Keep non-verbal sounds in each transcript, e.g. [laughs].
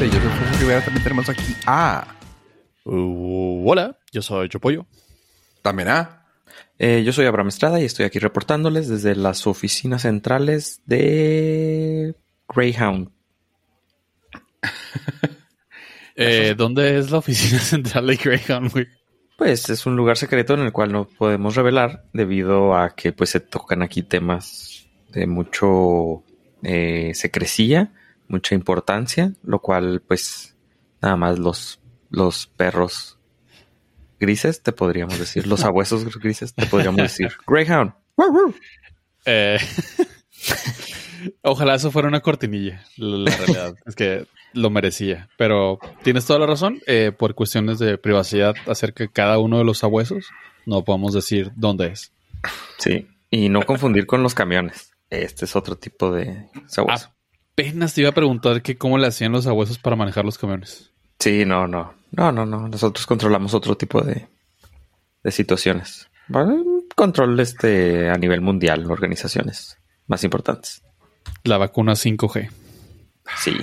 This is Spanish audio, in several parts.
Yo soy José Rivera. También tenemos aquí a. Uh, hola, yo soy Chopollo. También a. Eh, yo soy Abraham Estrada y estoy aquí reportándoles desde las oficinas centrales de Greyhound. [laughs] Eh, ¿Dónde es la oficina [laughs] central de Greyhound, güey? Pues es un lugar secreto en el cual no podemos revelar debido a que pues se tocan aquí temas de mucho eh, secrecía, mucha importancia, lo cual pues nada más los, los perros grises te podríamos decir, los [laughs] abuesos grises te podríamos decir, [laughs] Greyhound. Eh, [laughs] ojalá eso fuera una cortinilla, la, realidad es que lo merecía, pero tienes toda la razón, eh, por cuestiones de privacidad acerca de cada uno de los abuesos, no podemos decir dónde es. Sí, y no confundir con los camiones. Este es otro tipo de sabueso. Apenas te iba a preguntar que cómo le hacían los abuesos para manejar los camiones. Sí, no, no. No, no, no. Nosotros controlamos otro tipo de, de situaciones. Bueno, control este a nivel mundial, organizaciones más importantes. La vacuna 5G. Sí.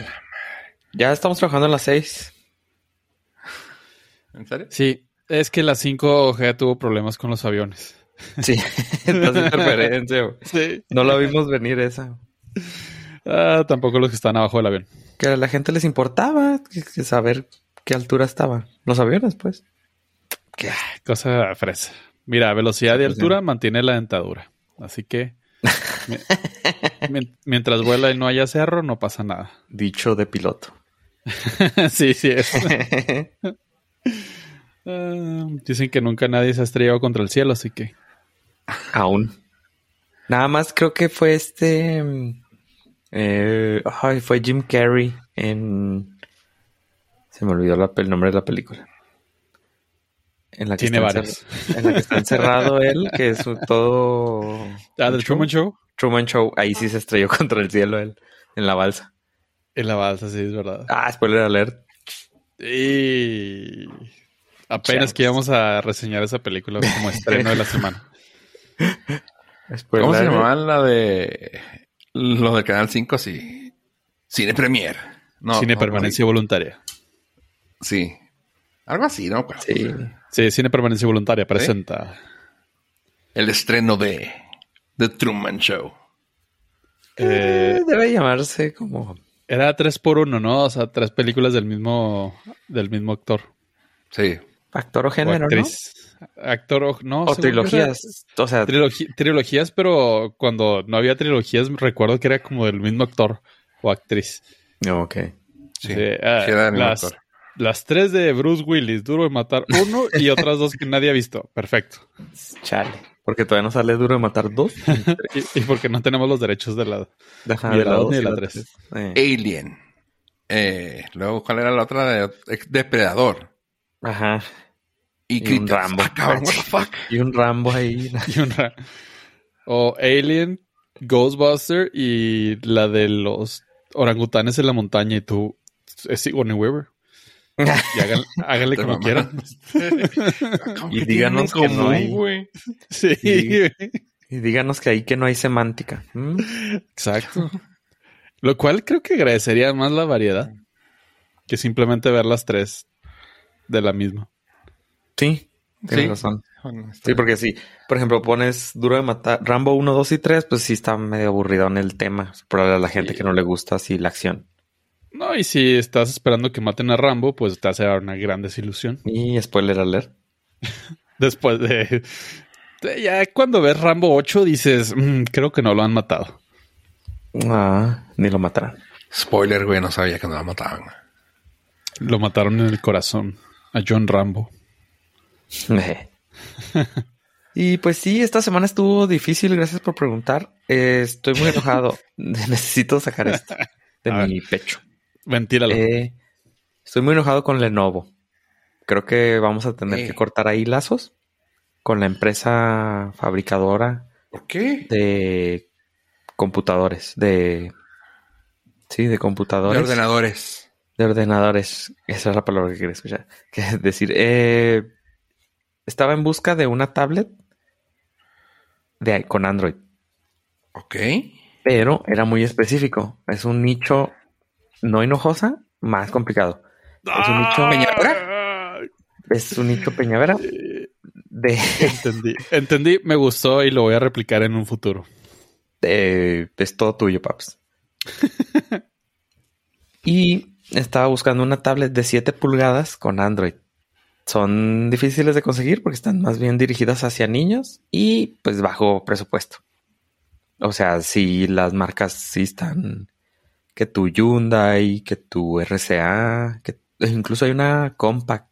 Ya estamos trabajando en las 6. ¿En serio? Sí, es que la 5G tuvo problemas con los aviones. Sí, [laughs] estás [laughs] interferencia. Sí. No la vimos venir esa. Ah, tampoco los que están abajo del avión. Que a la gente les importaba saber qué altura estaban los aviones, pues. Qué cosa fresa. Mira, velocidad y Pues altura mantiene la dentadura. Así que mi- [laughs] mi- mientras vuela y no haya cerro, no pasa nada. Dicho de piloto. [laughs] sí, sí es. [laughs] Ah, dicen que nunca nadie se ha estrellado contra el cielo, así que Aún. Nada más creo que fue este. Eh, ay, fue Jim Carrey en. Se me olvidó la- el nombre de la película. En la que tiene encerra- En la que está encerrado él, que es un- todo. Ah, del Truman Show. Truman Show. Ahí sí se estrelló contra el cielo él. En la balsa. En la balsa, sí, es verdad. Ah, spoiler alert. Y apenas que íbamos a reseñar esa película como estreno de la semana. [laughs] Spoiler ¿Cómo se alert. llamaba la de. Lo del Canal 5? Sí. Cine Premier. No, Cine no, permanencia voluntaria. Sí. Algo así, ¿no? Sí. Sí, Cine permanencia voluntaria presenta. El estreno de The Truman Show. Eh, debe llamarse como. Era tres por uno, ¿no? O sea, tres películas del mismo, del mismo actor. Sí. Actor o O género, ¿no? actriz. Actor o no. O trilogías. O sea, trilogías, pero cuando no había trilogías, recuerdo que era como del mismo actor o actriz. no, ok. Sí. Sí, ah, Sí, era el mismo las, actor. las tres de Bruce Willis, Duro de Matar uno y [laughs] otras dos que nadie ha visto. Perfecto. Chale. Porque todavía no sale duro de matar dos. [laughs] Y, y porque no tenemos los derechos de la... Ajá, Ni de la dos dos ni de y la tres. tres. Eh, Alien. Eh, luego, ¿cuál era la otra? De, Depredador. Ajá. Y, Y un. Rambo. Ah, cabrón, what the [laughs] fuck. Y un Rambo ahí. [laughs] y una- O Alien, Ghostbuster y la de los orangutanes en la montaña y tú... Es Sigourney Weaver. Y hagan, [laughs] háganle como quieran. ¿Cómo Y díganos que no hay. Sí. Y díganos que ahí que no hay semántica. ¿Mm? exacto. Lo cual creo que agradecería más la variedad que simplemente ver las tres de la misma. Sí, tienes Sí. razón. Bueno, Sí, porque si, por ejemplo, pones duro de matar Rambo 1, 2 y 3, pues sí está medio aburrido en el tema. Para a la gente Sí. que no le gusta así la acción. No, y si estás esperando que maten a Rambo, pues te hace una gran desilusión. Y spoiler alert. [laughs] Después de... de- Ya cuando ves Rambo 8 dices, "Mm, creo que no lo han matado. Ah, ni lo matarán. Spoiler, güey, no sabía que no la mataban. Lo mataron en el corazón a John Rambo. [laughs] y pues sí, esta semana estuvo difícil, gracias por preguntar. Eh, estoy muy enojado. [laughs] [laughs] Necesito sacar esto de A mi pecho. Ventílalo. Eh, estoy muy enojado con Lenovo. Creo que vamos a tener Eh. que cortar ahí lazos con la empresa fabricadora ¿Por qué? de computadores, de sí, de De computadores, ordenadores. de ordenadores. Esa es la palabra que quería escuchar. Que es decir, eh, estaba en busca de una tablet de con Android, Ok. pero era muy específico. Es un nicho no hinojosa, más complicado. Es un nicho Peñavera. Es un nicho Peñavera. De, Entendí. Entendí, me gustó y lo voy a replicar en un futuro. de- es todo tuyo, Paps. [laughs] y estaba buscando una tablet de 7 pulgadas con Android. Son difíciles de conseguir porque están más bien dirigidas hacia niños y pues bajo presupuesto. O sea, si las marcas sí están que tu Hyundai, que tu RCA, que incluso hay una Compact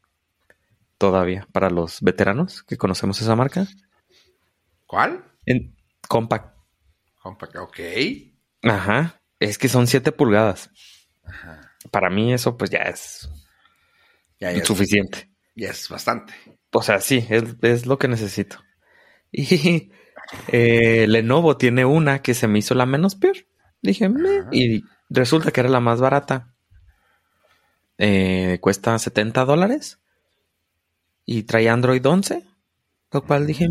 todavía para los veteranos que conocemos esa marca. ¿Cuál? En Compact. Compact. Ok. Ajá. Es que son 7 pulgadas. Ajá. Para mí eso pues ya es Ya, ya, es, suficiente. Ya es bastante. O sea, sí, es, es lo que necesito. [laughs] Y eh, Lenovo tiene una que se me hizo la menos peor. Dije, "Meh", y resulta que era la más barata. Eh, cuesta 70 dólares. Y trae Android 11. Lo cual dije,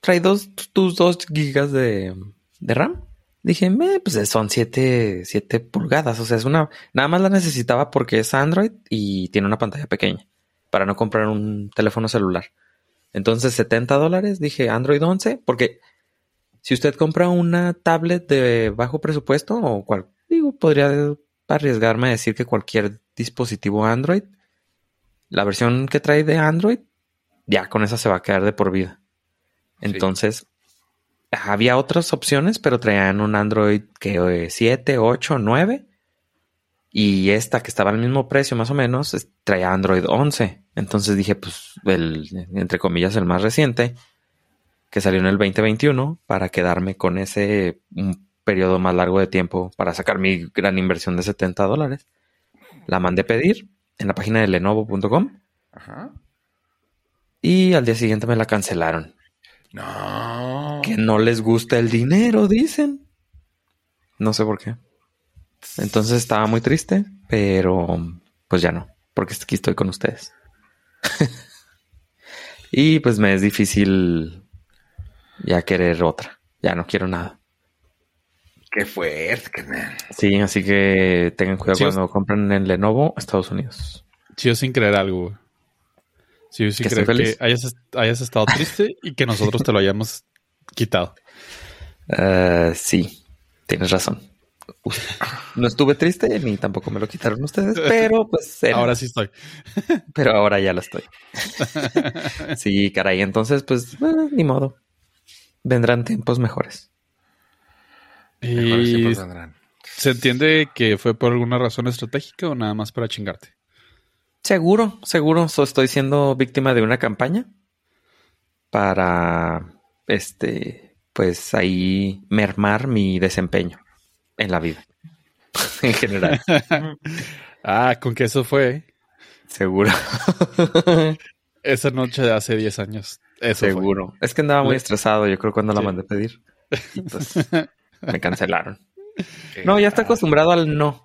trae dos, tus 2 gigas de, de RAM. Dije, "Meh", pues son 7, pulgadas. O sea, es una. Nada más la necesitaba porque es Android y tiene una pantalla pequeña. Para no comprar un teléfono celular. Entonces, 70 dólares, dije Android 11, porque si usted compra una tablet de bajo presupuesto, o cual, digo, podría arriesgarme a decir que cualquier dispositivo Android, la versión que trae de Android, ya con esa se va a quedar de por vida. Entonces, había otras opciones, pero traían un Android que eh, 7, 8, 9. Y esta que estaba al mismo precio más o menos, traía Android 11. Entonces dije, pues, el, entre comillas, el más reciente, que salió en el 2021, para quedarme con ese un periodo más largo de tiempo para sacar mi gran inversión de 70 dólares. La mandé pedir en la página de lenovo.com Ajá. y al día siguiente me la cancelaron. No. Que no les gusta el dinero, dicen. No sé por qué. Entonces estaba muy triste, pero pues ya no, porque aquí estoy con ustedes. [laughs] y pues me es difícil ya querer otra. Ya no quiero nada. Qué fuerte, carnal. Sí, así que tengan cuidado Sí, cuando compren en Lenovo, Estados Unidos. Sigo sin creer algo, güey. Sigo sin ¿Que creer que hayas, hayas estado triste [laughs] y que nosotros te lo hayamos quitado. Eh, sí, tienes razón. [laughs] No estuve triste ni tampoco me lo quitaron ustedes, pero pues era- Ahora sí estoy. [laughs] pero ahora ya lo estoy. [laughs] sí, caray, entonces pues ni modo. Vendrán tiempos mejores. Mejores Y tiempos vendrán. ¿se entiende que fue por alguna razón estratégica o nada más para chingarte? Seguro, seguro, so estoy siendo víctima de una campaña para este pues ahí mermar mi desempeño en la vida. [laughs] en general, [laughs] Ah, con que eso fue seguro. [laughs] esa noche de hace 10 años. Eso fue. Seguro. Es que andaba muy estresado, yo creo, cuando la mandé pedir. Y pues me cancelaron. No, ya está acostumbrado al no.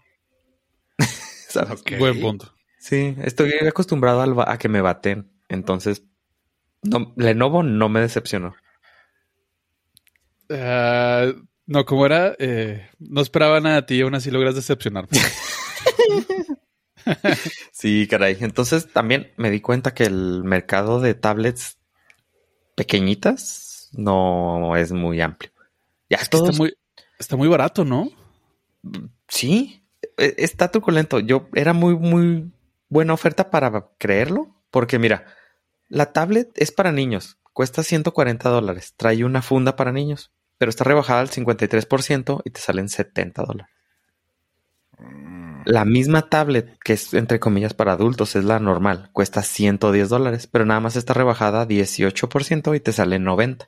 ¿Sabes? Buen punto. Sí, estoy acostumbrado al a que me baten. Entonces, no, Lenovo no me decepcionó. Ah, no, como era, eh, no esperaba nada de ti y aún así logras decepcionarme. [laughs] Sí, caray. Entonces también me di cuenta que el mercado de tablets pequeñitas no es muy amplio. Ya Es que está muy, está muy barato, ¿no? Sí, e- está truculento. Yo era muy, muy buena oferta para creerlo, porque mira, la tablet es para niños, cuesta 140 dólares, trae una funda para niños, pero está rebajada al 53% y te salen 70 dólares. La misma tablet, que es entre comillas para adultos, es la normal, cuesta 110 dólares, pero nada más está rebajada a 18% y te sale 90.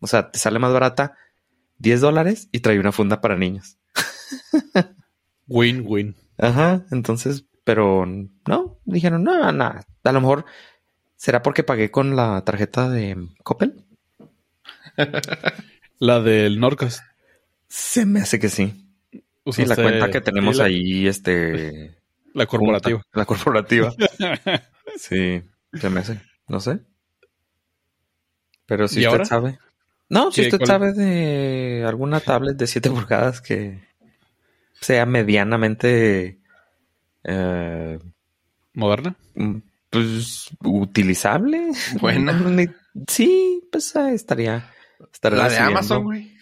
O sea, te sale más barata 10 dólares y trae una funda para niños. [laughs] Win-win. Ajá, entonces, pero no, dijeron, no, nada, a lo mejor será porque pagué con la tarjeta de Coppel. [laughs] La del Norcas. Se me hace que sí. Sí, la Usaste- cuenta que tenemos la- ahí, este... La corporativa. junta, La corporativa. [laughs] sí, se me hace, no sé. Pero si ¿Y usted ahora? sabe. No, si usted ¿Cuál? sabe de alguna tablet de 7 [laughs] pulgadas que sea medianamente eh, ¿Moderna? mm, pues utilizable. Buena. [laughs] Sí, pues ah, estaría. La de. Amazon, güey.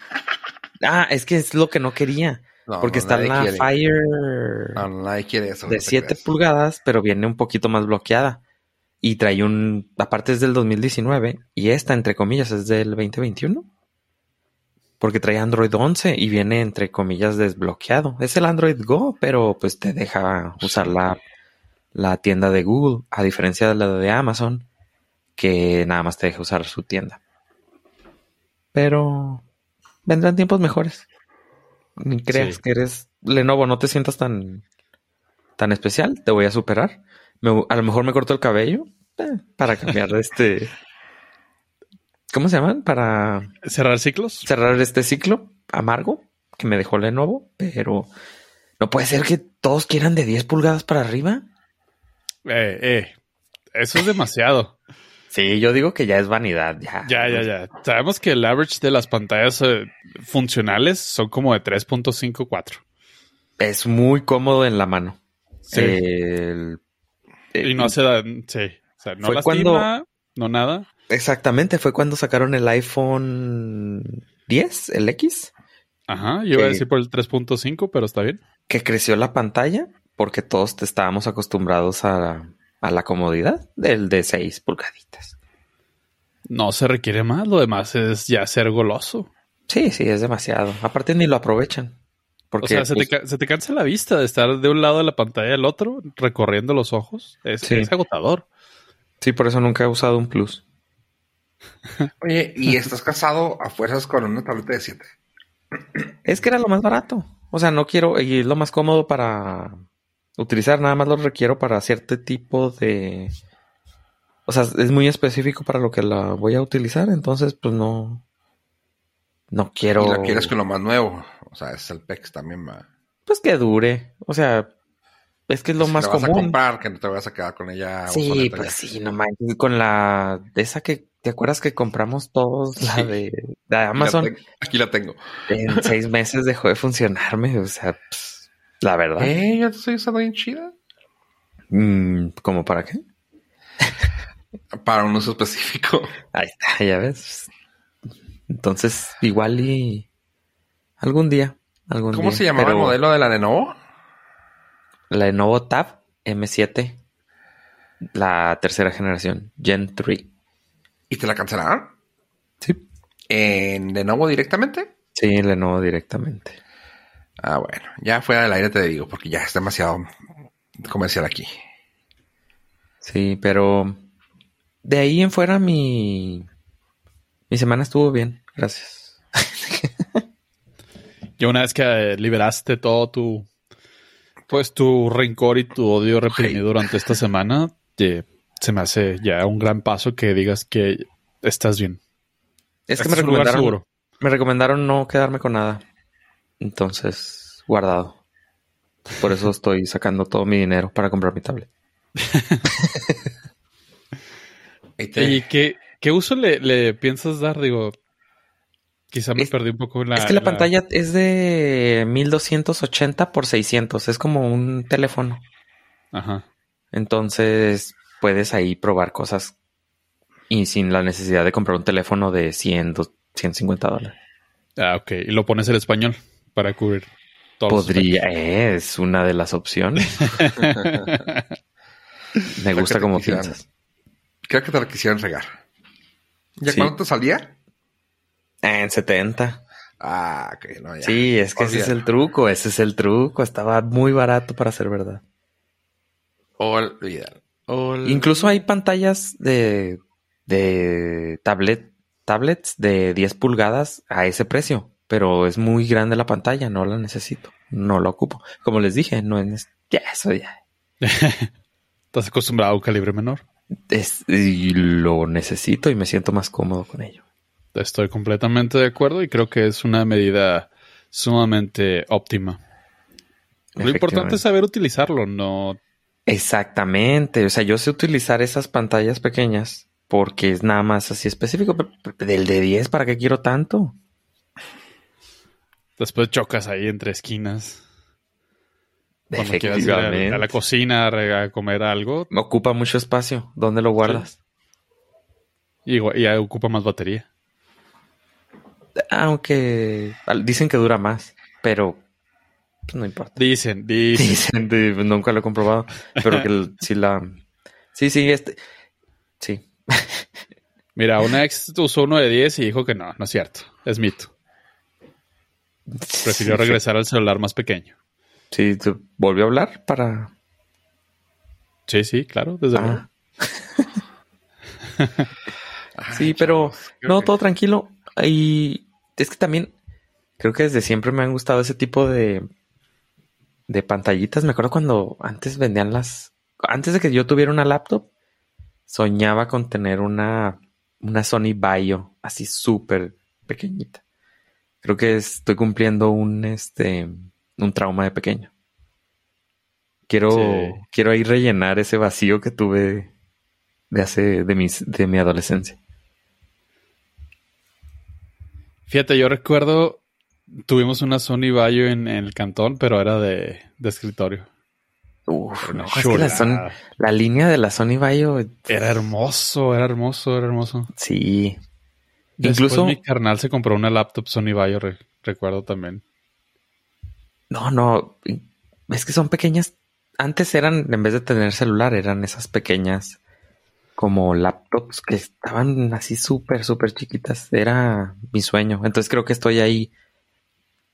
Ah, es que es lo que no quería. No, porque no, está la quiere. Fire No, nadie quiere eso. de no te 7 creas. pulgadas, pero viene un poquito más bloqueada. Y trae un. Aparte es del 2019. Y esta, entre comillas, es del 2021. Porque trae Android 11 y viene, entre comillas, desbloqueado. Es el Android Go, pero pues te deja usar la, la tienda de Google, a diferencia de la de Amazon, que nada más te deja usar su tienda. Pero vendrán tiempos mejores. Ni creas Sí. que eres Lenovo, no te sientas tan, tan especial. Te voy a superar. Me- a lo mejor me corto el cabello eh, para cambiar de este. [laughs] ¿Cómo se llaman? Para ¿Cerrar ciclos? cerrar este ciclo amargo que me dejó Lenovo, pero no puede ser que todos quieran de 10 pulgadas para arriba. Eh, eh. Eso es demasiado. Sí, yo digo que ya es vanidad. Ya, ya, ya, ya. Sabemos que el average de las pantallas eh, funcionales son como de 3.54. Es muy cómodo en la mano. Sí. El- y no hace da- sí. O sea, no Fue lastima, cuando- no nada. Exactamente, fue cuando sacaron el iPhone 10, el X, Ajá, yo iba a decir por el 3.5, pero está bien. que creció la pantalla porque todos estábamos acostumbrados a, a la comodidad del de 6 pulgaditas. No se requiere más, lo demás es ya ser goloso. Sí, sí, es demasiado. Aparte ni lo aprovechan. Porque o sea, se, pues, te, se te cansa la vista de estar de un lado de la pantalla al otro, recorriendo los ojos. Es, Sí. es agotador. sí, por eso nunca he usado un Plus. [laughs] Oye, y estás casado a fuerzas con una tableta de 7. Es que era lo más barato. O sea, no quiero, y es lo más cómodo para utilizar, nada más lo requiero para cierto tipo de... O sea, es muy específico para lo que la voy a utilizar, entonces pues no... No quiero... Y la quieres con lo más nuevo. O sea, es el PEX también, va. Pues que dure. O sea, es que es lo Si más la vas a común. comprar, que no te vas a quedar con ella. Sí, pues ya. sí, no manches. Con la... de Esa que... ¿Te acuerdas que compramos todos? La de, Amazon. Aquí la tengo. En seis meses dejó de funcionarme. O sea, pues, la verdad. Eh, ya te estoy usando bien chida. Mm, ¿Cómo para qué? [laughs] Para un uso específico. Ahí está, ya ves. Entonces, igual y algún día, algún ¿Cómo día. se llamaba el modelo de la Lenovo? La Lenovo Tab M7, la tercera generación, Gen 3. ¿Y te la cancelaron? Sí. ¿En Lenovo directamente? Sí, Lenovo directamente. Ah, bueno. Ya fuera del aire te digo, porque ya es demasiado comercial aquí. Sí, pero de ahí en fuera mi mi semana estuvo bien, gracias. [laughs] Y una vez que eh, liberaste todo tu, pues tu rencor y tu odio reprimido durante esta semana, eh, se me hace ya un gran paso que digas que estás bien. Es que Este me recomendaron, seguro. me recomendaron no quedarme con nada. Entonces, guardado. Por eso estoy sacando todo mi dinero para comprar mi tablet. [laughs] ¿Y qué, qué uso le, le piensas dar? Digo, quizá me Es- perdí un poco la... es que la la- pantalla es de 1280 por 600. Es como un teléfono. Ajá. Entonces, puedes ahí probar cosas y sin la necesidad de comprar un teléfono de 100, dos- 150 dólares. Ah, ok. Y lo pones en español para cubrir todos los Podría, eh, es una de las opciones. [laughs] Me gusta que como piensas. Creo que te la quisieran regar. ¿Ya Sí. cuánto te salía? Ah, En 70. Ah, ok, no, ya. Sí, es que ese es el truco, ese es el truco. Estaba muy barato para ser verdad. Olvídalo. Ol- Incluso hay pantallas de, de tablet, tablets de 10 pulgadas a ese precio, pero es muy grande la pantalla, no la necesito, no la ocupo. Como les dije, no es, ya eso ya. [laughs] Estás acostumbrado a un calibre menor. Es, y lo necesito y me siento más cómodo con ello. Estoy completamente de acuerdo y creo que es una medida sumamente óptima. Lo importante es saber utilizarlo, no Exactamente, o sea, yo sé utilizar esas pantallas pequeñas porque es nada más así específico. pe- pe- Del de 10, ¿para qué quiero tanto? Después chocas ahí entre esquinas. Cuando quieras ir a, la cocina a, a comer algo, Me ocupa mucho espacio. ¿Dónde lo guardas? y, ocupa más batería. Aunque dicen que dura más, pero pues, no importa. Dicen, dicen. Dicen, nunca lo he comprobado, pero que sí la... Sí, sí, este... Sí. Mira, una ex usó uno de 10 y dijo que no, no es cierto. Es mito. Prefirió regresar al celular más pequeño. Sí, te volvió a hablar para... Sí, sí, claro, desde luego. Ah. [laughs] Sí, pero no, todo tranquilo. Y es que también creo que desde siempre me han gustado ese tipo de, de pantallitas. Me acuerdo cuando antes vendían las... Antes de que yo tuviera una laptop, soñaba con tener una, una Sony Vaio así súper pequeñita. Creo que estoy cumpliendo un, este, un trauma de pequeño. Quiero, Sí. quiero ahí rellenar ese vacío que tuve de hace, de mis, de mi adolescencia. Fíjate, yo recuerdo, tuvimos una Sony Vaio en, en el cantón, pero era de, de escritorio. Uf, no, es que la, chulada. la línea de la Sony Vaio, Era hermoso, era hermoso, era hermoso. sí. Después Incluso, mi carnal se compró una laptop Sony Vaio, re- recuerdo también. no, no, es que son pequeñas. Antes eran, en vez de tener celular, eran esas pequeñas como laptops que estaban así súper, súper chiquitas. Era mi sueño. Entonces creo que estoy ahí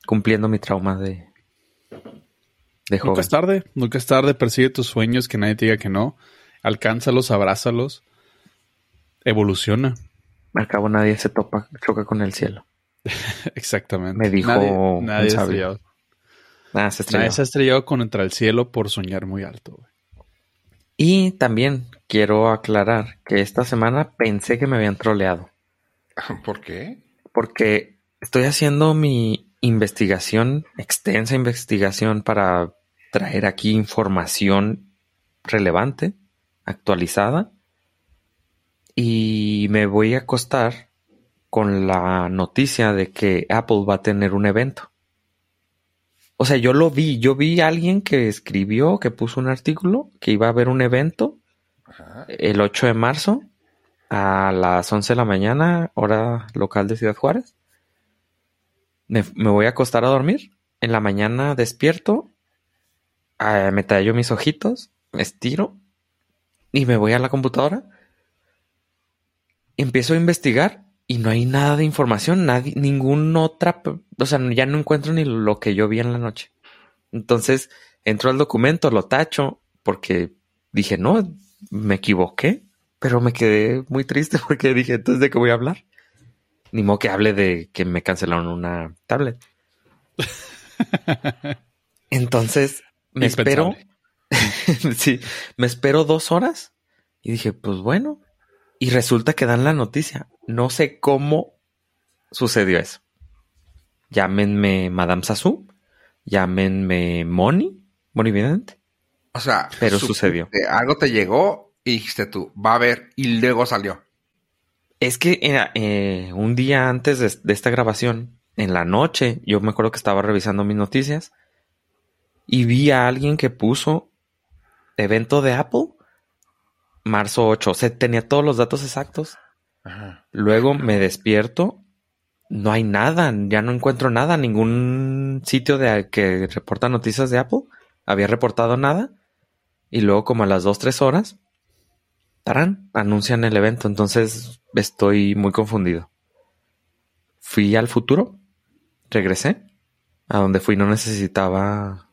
cumpliendo mi trauma de, de Nunca joven. es tarde, nunca es tarde, persigue tus sueños, que nadie te diga que no. Alcánzalos, abrázalos. Evoluciona. Al cabo nadie se topa, choca con el cielo. [laughs] Exactamente. Me dijo nadie, nadie, sabio. estrellado. Nada, se estrelló. nadie se ha estrellado contra el cielo por soñar muy alto. güey. Y también quiero aclarar que esta semana pensé que me habían troleado. [laughs] ¿Por qué? Porque estoy haciendo mi investigación, extensa investigación para traer aquí información relevante, actualizada. Y me voy a acostar con la noticia de que Apple va a tener un evento. O sea, yo lo vi, yo vi a alguien que escribió, que puso un artículo, que iba a haber un evento Ajá. el 8 de marzo a las 11 de la mañana, hora local de Ciudad Juárez. Me, me voy a acostar a dormir. En la mañana despierto, ah, me tallo mis ojitos, me estiro y me voy a la computadora. Empiezo a investigar y no hay nada de información, nadie, ninguna otra, o sea, ya no encuentro ni lo que yo vi en la noche. Entonces entro al documento, lo tacho porque dije, no, me equivoqué, pero me quedé muy triste [laughs] porque dije, entonces de qué voy a hablar. Ni modo que hable de que me cancelaron una tablet. [laughs] Entonces me espero, [laughs] sí, me espero dos horas y dije, pues bueno, y resulta que dan la noticia. No sé cómo sucedió eso. Llámenme Madame Sassou, llámenme Moni, Moni Vidente. O sea, Pero su- sucedió. algo te llegó y dijiste tú, va a haber, y luego salió. Es que era, eh, un día antes de, de esta grabación, en la noche, yo me acuerdo que estaba revisando mis noticias y vi a alguien que puso evento de Apple, marzo 8. O sea, tenía todos los datos exactos. Ajá. Luego me despierto, no hay nada, ya no encuentro nada, ningún sitio de que reporta noticias de Apple había reportado nada. Y luego como a las 2, 3 horas, tarán, anuncian el evento. Entonces estoy muy confundido. Fui al futuro, regresé. A donde fui no necesitaba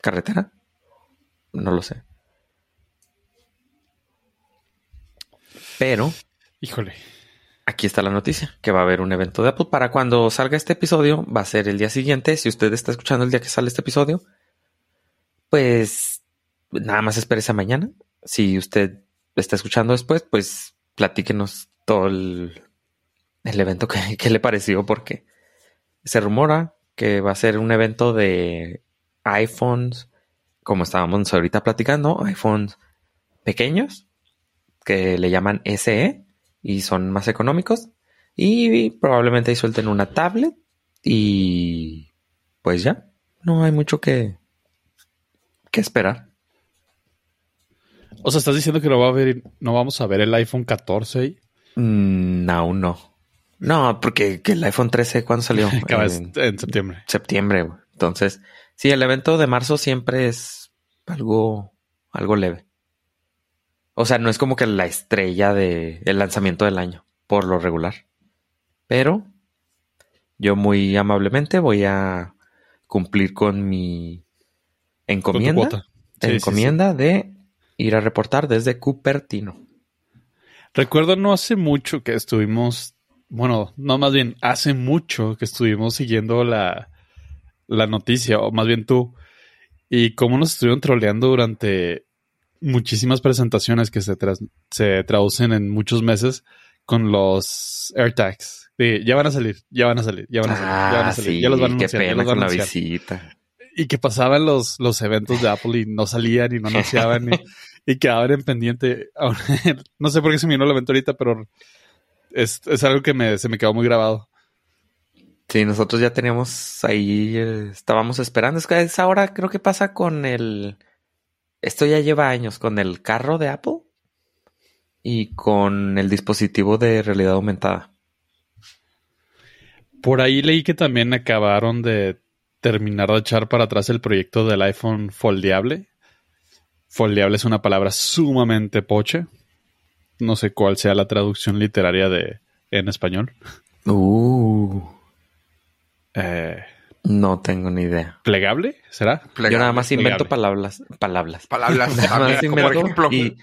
carretera. No lo sé. Pero Híjole. aquí está la noticia, que va a haber un evento de Apple. Para cuando salga este episodio, va a ser el día siguiente. Si usted está escuchando el día que sale este episodio, pues nada más espérese a mañana. Si usted está escuchando después, pues platíquenos todo el, el evento que, que le pareció, porque se rumora que va a ser un evento de iPhones, como estábamos ahorita platicando, iPhones pequeños, que le llaman SE y son más económicos. Y probablemente ahí suelten una tablet y pues ya, no hay mucho que, qué esperar. O sea, estás diciendo que no va a haber, no vamos a ver el iPhone 14 ahí. Mm, aún no. No, porque que el iPhone 13, ¿cuándo salió? [laughs] Acaba En en septiembre. septiembre. Entonces, sí, el evento de marzo siempre es algo, algo leve. O sea, no es como que la estrella de el lanzamiento del año, por lo regular. Pero yo muy amablemente voy a cumplir con mi Con encomienda, cuota. Sí, sí, encomienda de ir a reportar desde Cupertino. Recuerdo no hace mucho que estuvimos, bueno, no más bien hace mucho que estuvimos siguiendo la, la noticia, o más bien tú, y cómo nos estuvieron troleando durante muchísimas presentaciones que se, tras- se traducen en muchos meses con los AirTags. De, ya van a salir, ya van a salir, ya van a salir, ya van a Ah, salir, sí, ya los van a qué anunciar, ya pena los van con a la visita. y que pasaban los, los eventos de Apple y no salían y no anunciaban y, [laughs] y quedaban en pendiente. [laughs] No sé por qué se me vino el evento ahorita, pero es, es algo que me, se me quedó muy grabado. Sí, nosotros ya teníamos ahí, eh, estábamos esperando. Es que es ahora creo que pasa con el... Esto ya lleva años, con el carro de Apple y con el dispositivo de realidad aumentada. Por ahí leí que también acabaron de terminar de echar para atrás el proyecto del iPhone foldeable. Foldeable es una palabra sumamente poche. No sé cuál sea la traducción literaria de en español. Uh, Eh, no tengo ni idea. ¿Plegable? ¿Será? Yo nada más invento plegable. palabras, palabras. Palabras [laughs] Nada también, más como por invento ejemplo. y,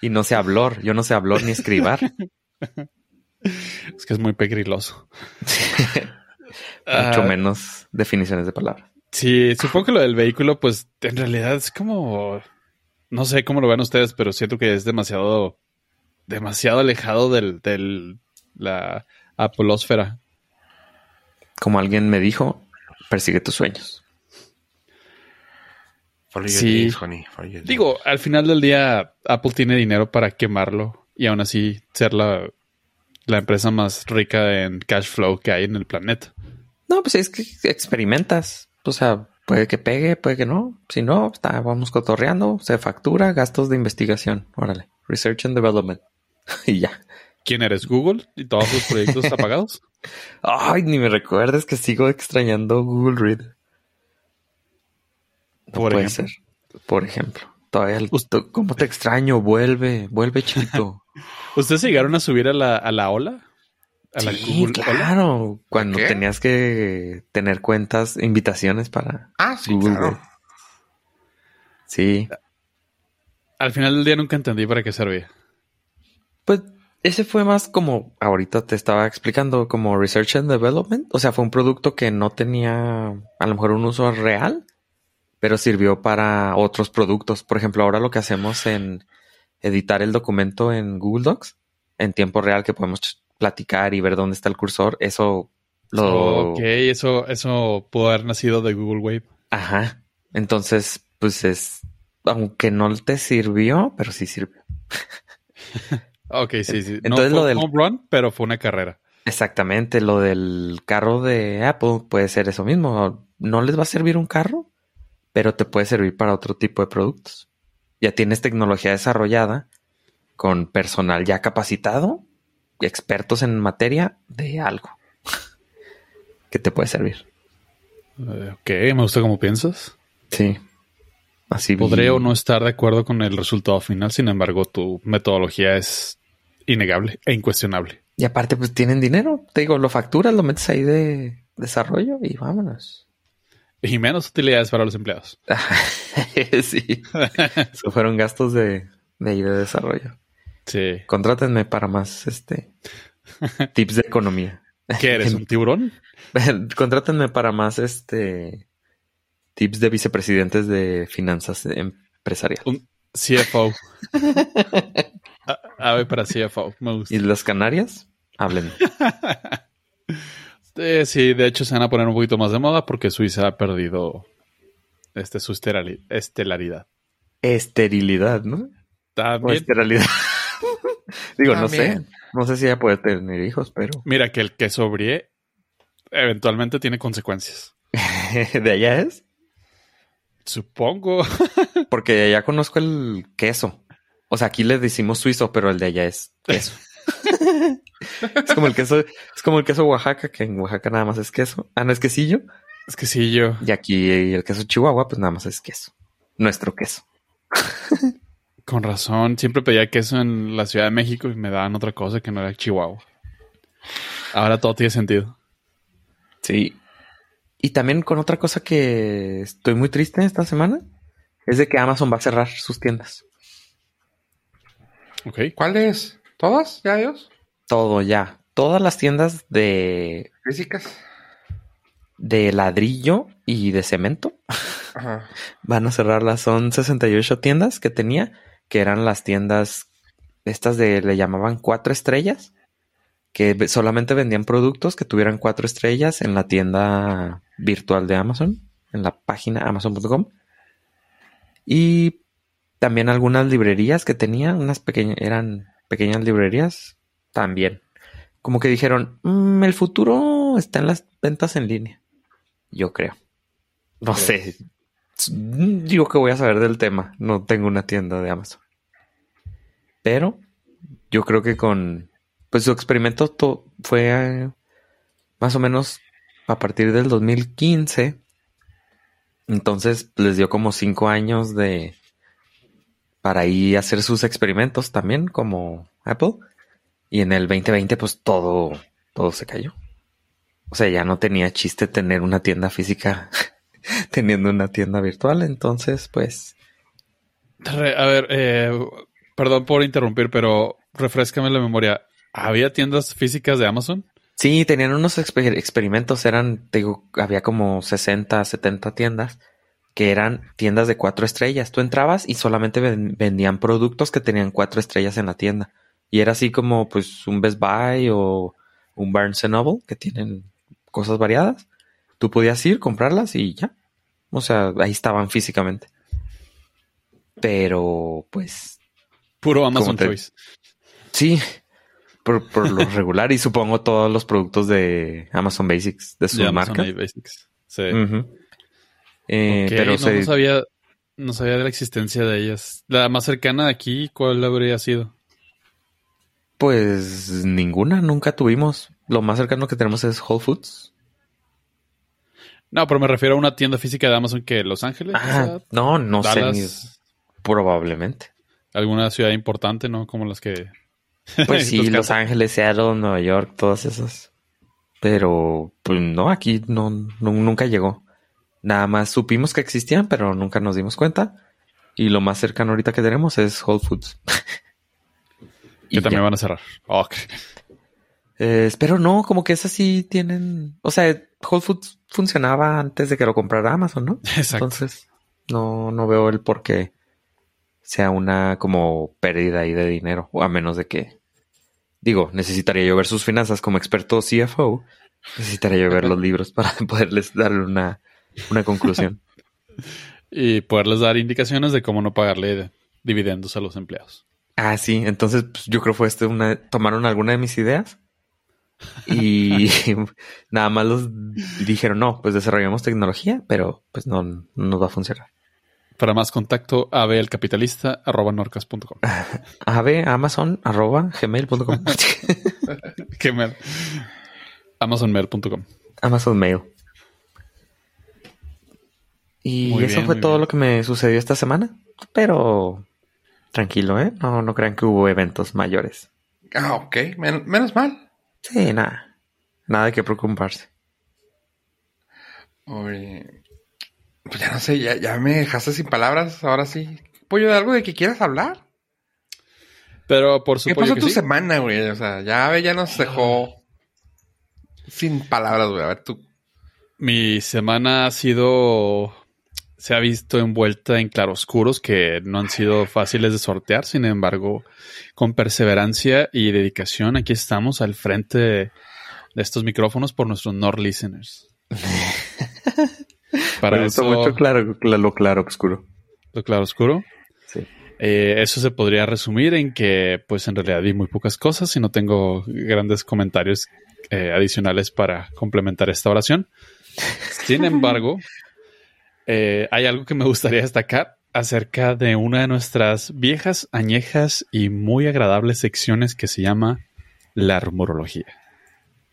y no sé hablar. Yo no sé hablar ni escribir. [laughs] Es que es muy pegriloso. [laughs] Mucho Ah, menos definiciones de palabras. Sí, supongo que lo del vehículo, pues en realidad es como. No sé cómo lo ven ustedes, pero siento que es demasiado. demasiado alejado del. del la apolósfera. Como alguien me dijo, persigue tus sueños. Sí. dreams, honey, follow your dreams. Digo, al final del día, Apple tiene dinero para quemarlo y aún así ser la, la empresa más rica en cash flow que hay en el planeta. No, pues es que experimentas. O sea, puede que pegue, puede que no. Si no, está, vamos cotorreando, se factura, gastos de investigación. Órale. Research and development. [laughs] y ya. ¿Quién eres? ¿Google? ¿Y todos sus proyectos [laughs] apagados? Ay, ni me recuerdes que sigo extrañando Google Read. No Por puede ejemplo. ser. Por ejemplo. Todavía, el- ¿cómo te extraño? Vuelve, vuelve, chiquito. [laughs] ¿Ustedes llegaron a subir a la, a la ola? ¿A la sí, Google Ola? claro. Cuando ¿Qué? tenías que tener cuentas, invitaciones para Ah, sí, Google claro. Sí. Al final del día nunca entendí para qué servía. Pues ese fue más como ahorita te estaba explicando, como research and development. O sea, fue un producto que no tenía a lo mejor un uso real, pero sirvió para otros productos. Por ejemplo, ahora lo que hacemos en editar el documento en Google Docs en tiempo real que podemos platicar y ver dónde está el cursor, eso lo... Ok, eso, eso pudo haber nacido de Google Wave. Ajá. Entonces, pues es, aunque no te sirvió, pero sí sirvió. [laughs] Ok, sí, sí. Entonces no lo fue del- un home run, pero fue una carrera. Exactamente, lo del carro de Apple puede ser eso mismo. No les va a servir un carro, pero te puede servir para otro tipo de productos. Ya tienes tecnología desarrollada con personal ya capacitado, expertos en materia de algo que te puede servir. Eh, ok, me gusta cómo piensas. Sí. Así Podré o no estar de acuerdo con el resultado final, sin embargo, tu metodología es innegable e incuestionable. Y aparte, pues tienen dinero. Te digo, lo facturas, lo metes ahí de desarrollo y vámonos. Y menos utilidades para los empleados. [laughs] sí. Eso fueron gastos de, de ahí de desarrollo. Sí. Contrátenme para más este tips de economía. ¿Qué eres? ¿Un tiburón? [laughs] Contrátenme para más este tips de vicepresidentes de finanzas empresariales. Un CFO. [laughs] A- Ave para CFO. Me gusta. ¿Y las Canarias? Hablen. [laughs] Eh, sí, de hecho se van a poner un poquito más de moda porque Suiza ha perdido este, su estelaridad. Esterilidad, ¿no? O También, esteralidad. [laughs] Digo, no sé. No sé si ella puede tener hijos, pero [laughs] mira que el que sobrie eventualmente tiene consecuencias. de allá es. Supongo. Porque ya conozco el queso. O sea, aquí le decimos suizo, pero el de allá es queso. [laughs] es como el queso, es como el queso Oaxaca, que en Oaxaca nada más es queso. Ah, no es quesillo. Es quesillo. Y aquí el queso Chihuahua, pues nada más es queso. Nuestro queso. [laughs] Con razón, siempre pedía queso en la Ciudad de México y me daban otra cosa que no era Chihuahua. Ahora todo tiene sentido. Sí. Y también con otra cosa que estoy muy triste esta semana, es de que Amazon va a cerrar sus tiendas. Ok. ¿Cuáles? ¿Todas? ¿Ya ellos? Todo ya. Todas las tiendas de, Físicas. de ladrillo y de cemento Ajá. [laughs] van a cerrarlas. Son 68 tiendas que tenía, que eran las tiendas, estas de, le llamaban cuatro estrellas, que solamente vendían productos que tuvieran cuatro estrellas en la tienda virtual de Amazon, en la página amazon.com. Y también algunas librerías que tenían, unas pequeñas, eran pequeñas librerías, también. Como que dijeron, "Mm, el futuro está en las ventas en línea. Yo creo. No sé. Digo que voy a saber del tema. No tengo una tienda de Amazon. Pero yo creo que con... Pues su experimento to- fue eh, más o menos a partir del 2015. Entonces les dio como cinco años de... Para ahí hacer sus experimentos también como Apple. Y en el 2020 pues todo, todo se cayó. O sea, ya no tenía chiste tener una tienda física [laughs] teniendo una tienda virtual. Entonces, pues, a ver, eh, perdón por interrumpir, pero refrescame la memoria. ¿Había tiendas físicas de Amazon? sí, tenían unos exper- experimentos. Eran, te digo, había como 60, 70 tiendas que eran tiendas de cuatro estrellas. Tú entrabas y solamente ven- vendían productos que tenían cuatro estrellas en la tienda. Y era así como, pues, un Best Buy o un Barnes Noble que tienen cosas variadas. Tú podías ir, comprarlas y ya. O sea, ahí estaban físicamente. Pero, pues, Puro Amazon te- Choice. Sí, por, por lo [laughs] regular y supongo todos los productos de Amazon Basics de su De Amazon marca. Aid Basics. Sí. Eh, pero no, se- no sabía, no sabía de la existencia de ellas. La más cercana de aquí, ¿cuál habría sido? pues ninguna, nunca tuvimos. Lo más cercano que tenemos es Whole Foods. No, pero me refiero a una tienda física de Amazon que Los Ángeles. Ah, o sea, no, no sé ni probablemente. alguna ciudad importante, ¿no? Como las que. [laughs] Pues sí, Los Los casos. Ángeles, Seattle, Nueva York, todas esas. Pero pues no, aquí no, no- nunca llegó. Nada más supimos que existían, pero nunca nos dimos cuenta. Y lo más cercano ahorita que tenemos es Whole Foods. [laughs] Que también ya. van a cerrar. Oh, ok. Eh, espero no, como que esas sí tienen. O sea, Whole Foods funcionaba antes de que lo comprara Amazon, ¿no? [laughs] Exacto. Entonces, no, no veo el por qué sea una como pérdida ahí de dinero, o a menos de que. Digo, necesitaría yo ver sus finanzas como experto CFO. Necesitaría yo ver los [laughs] libros para poderles darle una, una conclusión. [laughs] Y poderles dar indicaciones de cómo no pagarle dividendos a los empleados. Ah, sí, entonces pues, yo creo fue este una. Tomaron alguna de mis ideas y [laughs] nada más los dijeron, no, pues desarrollamos tecnología, pero pues no, no nos va a funcionar. Para más contacto, abeelcapitalista.norcas.com. [laughs] Ave, Amazon, arroba, gmail.com. Mal. Amazonmail.com. Amazon Mail. Y Muy eso bien, fue todo bien. lo que me sucedió esta semana. Pero tranquilo, ¿eh? No, no crean que hubo eventos mayores. Ah, ok. Men- menos mal. Sí, nada. Nada de que preocuparse. Oye, pues ya no sé, ya, ya me dejaste sin palabras. Ahora sí. Pollo, de algo de que quieras hablar? Pero por ¿Qué supuesto pasó que tu sí. semana, güey? O sea, ya ya nos dejó sin palabras, güey. A ver, tú. Mi semana ha sido. Se ha visto envuelta en claroscuros que no han sido fáciles de sortear. Sin embargo, con perseverancia y dedicación, aquí estamos al frente de, estos micrófonos por nuestros Nord listeners. [laughs] Para Me gusta eso, mucho claro, cla- lo claro oscuro. lo claroscuro. Sí. Eh, eso se podría resumir en que, pues en realidad vi muy pocas cosas y no tengo grandes comentarios eh, adicionales para complementar esta oración. Sin embargo, [laughs] eh, hay algo que me gustaría destacar acerca de una de nuestras viejas, añejas y muy agradables secciones que se llama la rumorología.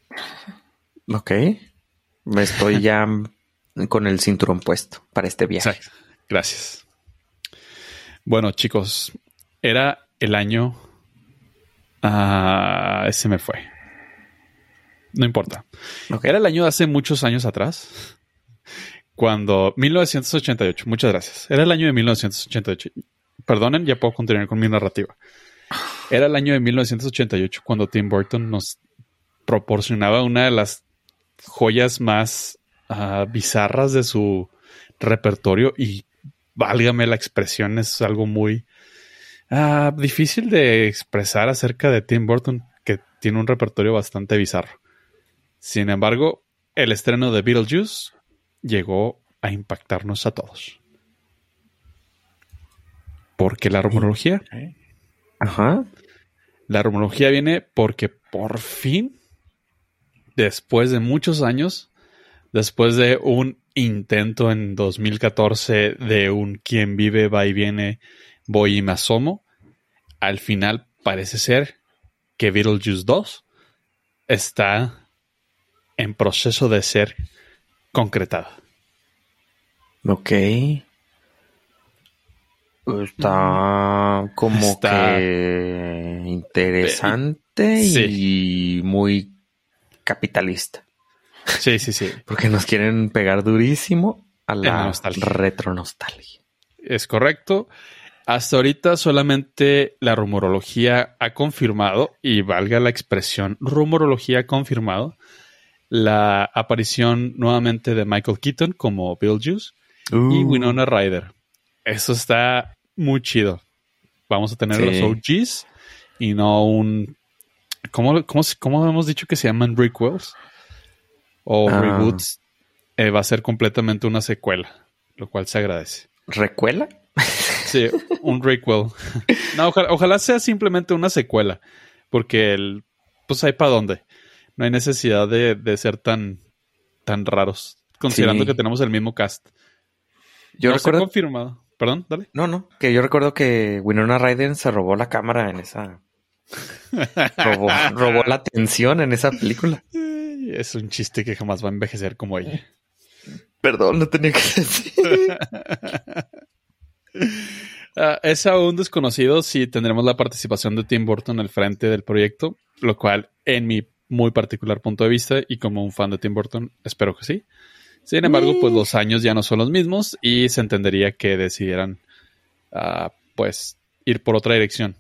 [laughs] Ok. Me estoy ya con el cinturón puesto para este viaje. Exacto. Gracias. Bueno, chicos, era el año. Ah, ese me fue. No importa. Era el año de hace muchos años atrás. Cuando 1988, muchas gracias. Era el año de 1988. Perdonen, ya puedo continuar con mi narrativa. Era el año de 1988 cuando Tim Burton nos proporcionaba una de las joyas más ah, bizarras de su repertorio y válgame la expresión, es algo muy ah, difícil de expresar acerca de Tim Burton, que tiene un repertorio bastante bizarro. Sin embargo, el estreno de Beetlejuice llegó a impactarnos a todos. Porque la rumorología, Ajá. la rumorología viene porque por fin, después de muchos años, después de un intento en 2014 de un quien vive, va y viene, voy y me asomo, al final parece ser que Beetlejuice 2 está en proceso de ser concretada. Ok. Está como Está- que interesante Sí. y muy capitalista. Sí, sí, sí. [laughs] Porque nos quieren pegar durísimo a la nostalgia. retro nostalgia. Es correcto. Hasta ahorita solamente la rumorología ha confirmado, y valga la expresión, rumorología ha confirmado la aparición nuevamente de Michael Keaton como Beetlejuice y Uh, Winona Ryder. Eso está muy chido. Vamos a tener Sí. los OGs y no un... ¿Cómo, cómo, cómo hemos dicho que se llaman requels? O Ah. reboots. Eh, va a ser completamente una secuela, lo cual se agradece. ¿Recuela? Sí, un requel. [laughs] No, ojalá, ojalá sea simplemente una secuela, porque el, pues hay para dónde. No hay necesidad de, de ser tan, tan raros, considerando Sí. que tenemos el mismo cast. Yo no recuerdo. confirmado. Perdón, dale. No, no. Que yo recuerdo que Winona Ryder se robó la cámara en esa. robó, [laughs] robó la atención en esa película. [laughs] Es un chiste que jamás va a envejecer como ella. Perdón, no tenía que decir. [laughs] Ah, es aún desconocido si tendremos la participación de Tim Burton al frente del proyecto, lo cual, en mi muy particular punto de vista y como un fan de Tim Burton, espero que sí. Sin embargo, pues los años ya no son los mismos y se entendería que decidieran, ah, pues, ir por otra dirección.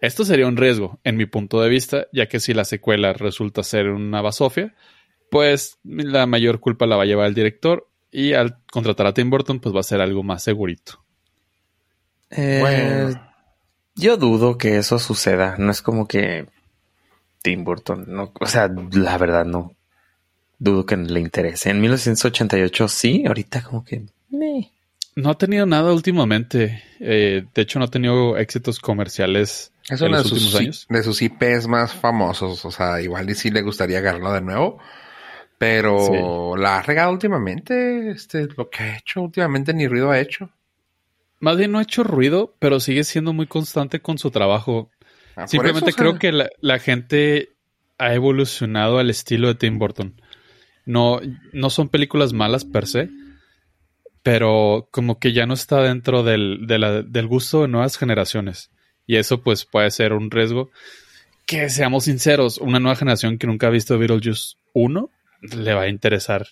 Esto sería un riesgo, en mi punto de vista, ya que si la secuela resulta ser una basofia, pues la mayor culpa la va a llevar el director y al contratar a Tim Burton, pues va a ser algo más segurito. Eh, Bueno. Yo dudo que eso suceda. No es como que Tim Burton, no, o sea, la verdad no. Dudo que le interese. En 1988 sí, ahorita como que... meh. No ha tenido nada últimamente. Eh, de hecho, no ha tenido éxitos comerciales Es en uno de los últimos sus, años. de sus IPs más famosos. O sea, igual y sí le gustaría agarrarlo de nuevo. Pero la ha regado últimamente. Este, lo que ha hecho últimamente ni ruido ha hecho. Más bien no ha hecho ruido, pero sigue siendo muy constante con su trabajo. Ah, Simplemente eso, o sea, creo que la, la gente ha evolucionado al estilo de Tim Burton. No, no son películas malas per se, pero como que ya no está dentro del, de la- del gusto de nuevas generaciones. Y eso pues puede ser un riesgo. Que seamos sinceros, una nueva generación que nunca ha visto Beetlejuice 1 le va a interesar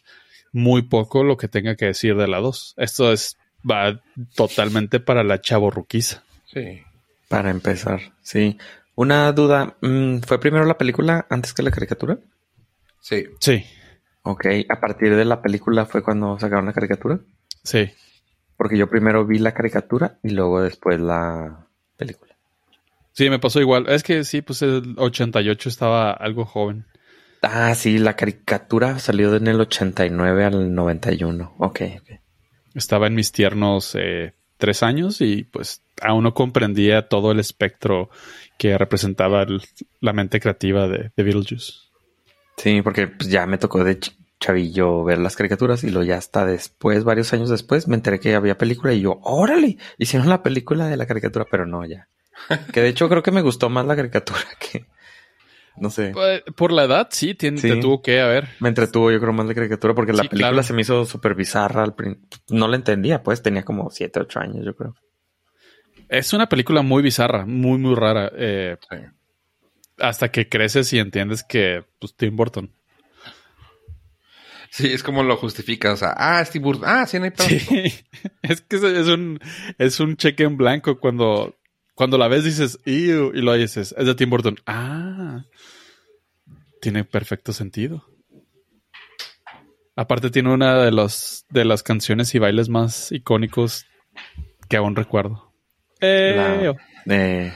muy poco lo que tenga que decir de la 2. Esto es va totalmente para la chavorruquiza. Sí. Para empezar, sí. Una duda, mm, ¿fue primero la película antes que la caricatura? Sí. Sí, Ok, a partir de la película fue cuando sacaron la caricatura. sí. Porque yo primero vi la caricatura y luego después la película. Sí, me pasó igual. Es que sí, pues el 88 estaba algo joven. Ah, sí, la caricatura salió en el 89 al 91. Ok, ok. Estaba en mis tiernos eh, tres años y pues aún no comprendía todo el espectro que representaba el- la mente creativa de, de Beetlejuice. Sí, porque pues, ya me tocó de ch- chavillo ver las caricaturas y lo ya hasta después, varios años después, me enteré que había película y yo, órale, hicieron la película de la caricatura, pero no, ya. [laughs] Que de hecho creo que me gustó más la caricatura que, no sé. Pues, Por la edad, sí, tiene, Sí. te tuvo que haber. Me entretuvo yo creo más la caricatura porque la película claro. se me hizo súper bizarra. No la entendía, pues tenía como 7, 8 años, yo creo. Es una película muy bizarra, muy, muy rara. eh, Sí. hasta que creces y entiendes que, pues, Tim Burton. Sí, es como lo justifica. O sea, ah, Steve Burton. Ah, sí, no hay pedo. Sí, [laughs] es que es- es un, es un cheque en blanco cuando, cuando la ves dices, "Ew", y lo dices, es de Tim Burton. Ah, tiene perfecto sentido. Aparte tiene una de los de las canciones y bailes más icónicos que aún recuerdo. La- Eo. Eh,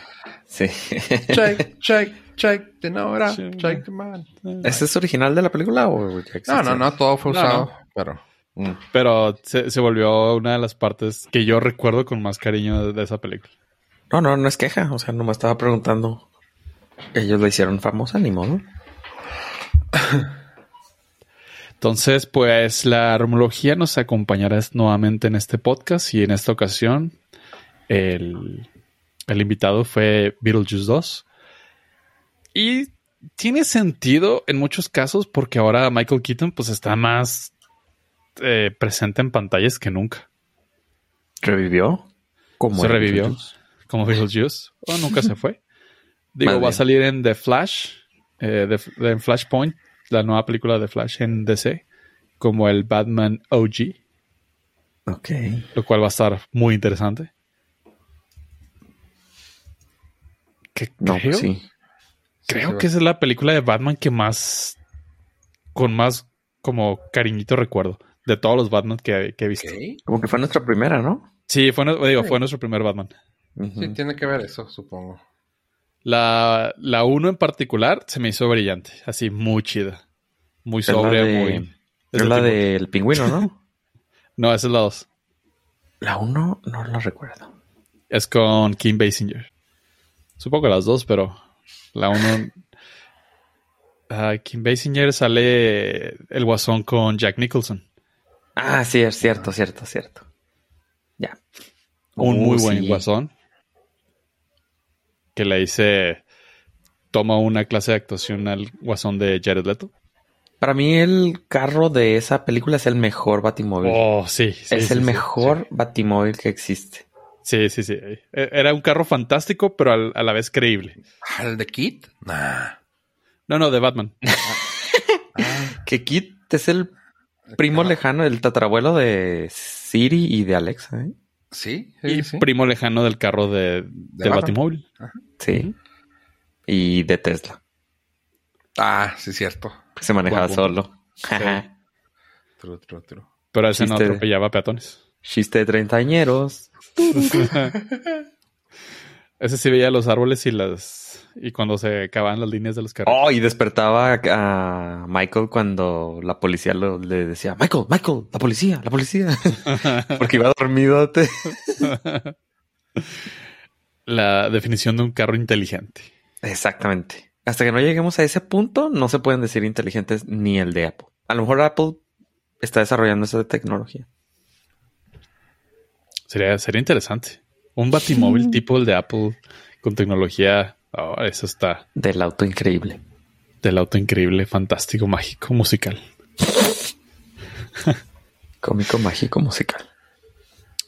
sí. [laughs] Check, check, check, de Nora, Sí, check, the man. ¿Ese es original de la película o? No, no, no, todo fue No, usado, no. pero... Mm. Pero se, se volvió una de las partes que yo recuerdo con más cariño de, de esa película. No, no, no es queja. O sea, no me estaba preguntando. Ellos la hicieron famosa, ni modo. Entonces, pues la rumología nos acompañará nuevamente en este podcast y en esta ocasión el, el invitado fue Beetlejuice 2. Y tiene sentido en muchos casos porque ahora Michael Keaton pues está más eh, presente en pantallas que nunca. ¿Revivió? ¿Cómo Se revivió como Beetlejuice o nunca se fue. [laughs] Digo, va a salir en The Flash, eh, de, de- en Flashpoint, la nueva película de Flash en DC, como el Batman OG, Ok. lo cual va a estar muy interesante. Que No, creo, pues sí. creo Sí, que esa es la película de Batman que más, con más como cariñito recuerdo de todos los Batman que, que he visto. Como que fue nuestra primera, ¿no? Sí, fue, digo, fue nuestro primer Batman. Sí, tiene que ver eso, supongo. La, la uno en particular se me hizo brillante, así muy chida. Muy sobria, de- muy... Es de la del pingüino, ¿no? [laughs] No, esa es la dos. la uno no la recuerdo. Es con Kim Basinger. Supongo que las dos, pero la uno... [laughs] Ah, Kim Basinger sale el guasón con Jack Nicholson. Ah, sí, es cierto, cierto, cierto. Ya. Un Uh, muy buen sí. guasón. Que le dice... Toma una clase de actuación al guasón de Jared Leto. Para mí el carro de esa película es el mejor batimóvil. Oh, sí. sí, es sí, el mejor batimóvil que existe. Sí, sí, sí. E- Era un carro fantástico, pero al- a la vez creíble. ¿Al de Kit? Nah. No, no, de Batman. [laughs] Ah, Que Kit es el primo lejano, el tatarabuelo de Siri y de Alexa, ¿eh? sí, Y sí, sí. primo lejano del carro de, de Batman. Batimóvil. Sí. Y de Tesla, Ah, sí, cierto. que se manejaba Guapo. solo. Jaja. True, true, true. Pero ese no Chiste de- atropellaba peatones. Chiste de treintañeros. [laughs] ese sí veía los árboles y las y cuando se acababan las líneas de los carros. Oh, y despertaba a Michael cuando la policía lo- le decía, Michael, Michael, la policía, la policía. [laughs] Porque iba dormido. te- [laughs] La definición de un carro inteligente. Exactamente. Hasta que no lleguemos a ese punto, no se pueden decir inteligentes ni el de Apple. A lo mejor Apple está desarrollando esa tecnología. Sería, sería interesante. Un batimóvil [laughs] tipo el de Apple con tecnología. Oh, eso está Del auto increíble. del auto increíble, fantástico, mágico, musical. [laughs] Cómico, mágico, musical.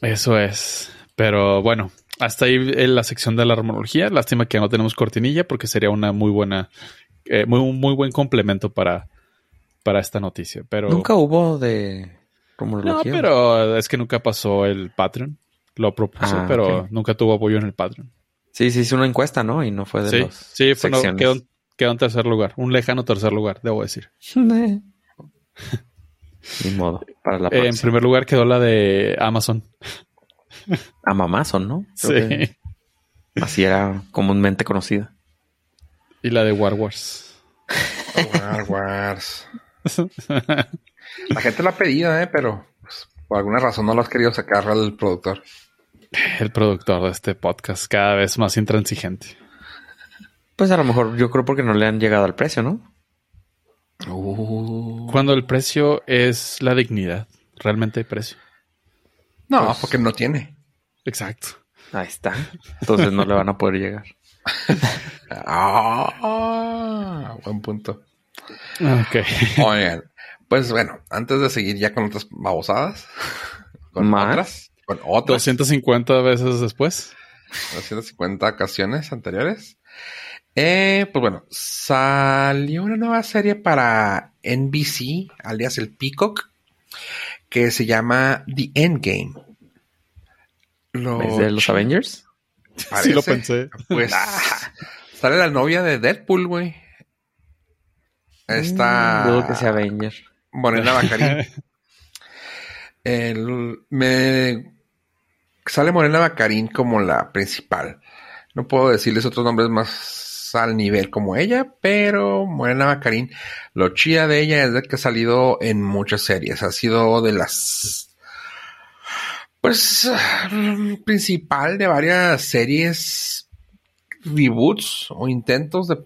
Eso es. Pero bueno, hasta ahí en la sección de la armología. Lástima que no tenemos cortinilla porque sería una muy buena, eh, muy, un muy buen complemento para, para esta noticia. Pero Nunca hubo de no, pero es que nunca pasó el Patreon. Lo propuso, Ah, pero nunca tuvo apoyo en el Patreon. Sí, se hizo una encuesta, ¿no? Y no fue de Sí, los sí, fue, no, secciones. quedó, quedó en tercer lugar. Un lejano tercer lugar, debo decir. [laughs] Ni modo. Para la Eh, en primer lugar quedó la de Amazon. A Mamazon, ¿no? Creo Sí. que Así era comúnmente conocida. Y la de War Wars. War Wars. [laughs] La gente la ha pedido, ¿eh? Pero pues, por alguna razón no lo has querido sacar al productor. El productor de este podcast, cada vez más intransigente. Pues a lo mejor yo creo porque no le han llegado al precio, ¿no? Uh. Cuando el precio es la dignidad. Realmente hay precio. No, Pues- porque no tiene. Exacto. Ahí está. Entonces no le van a poder llegar. [laughs] Ah, buen punto. Ok. Oigan, pues bueno, antes de seguir ya con otras babosadas, [laughs] con ¿Más? otras, con otras 250 veces después. 250 ocasiones anteriores. Eh, pues bueno, salió una nueva serie para NBC, alias el Peacock, que se llama The Endgame. Lo ¿Es de los Avengers? Sí lo pensé. Pues [laughs] sale la novia de Deadpool, güey. Está Mm, Dudo que sea Avenger. Morena Bacarín. [laughs] El, me sale Morena Bacarín como la principal. No puedo decirles otros nombres más al nivel como ella, pero Morena Bacarín, lo chida de ella es de que ha salido en muchas series. Ha sido de las pues principal de varias series reboots o intentos de,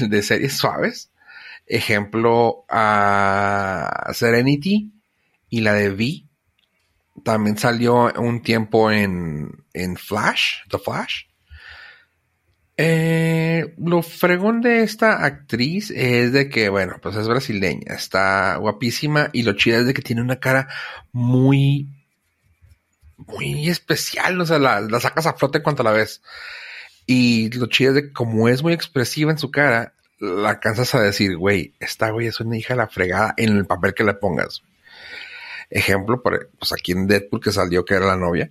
[laughs] de series suaves. Ejemplo, a Serenity y la de V. También salió un tiempo en, en Flash, The Flash. Eh, lo fregón de esta actriz es de que, bueno, pues es brasileña, está guapísima y lo chido es de que tiene una cara muy, muy especial, o sea, la, la sacas a flote en cuanto la ves. Y lo chido es de que como es muy expresiva en su cara, la alcanzas a decir, güey, esta güey es una hija la fregada en el papel que le pongas. Ejemplo, por, pues aquí en Deadpool que salió que era la novia.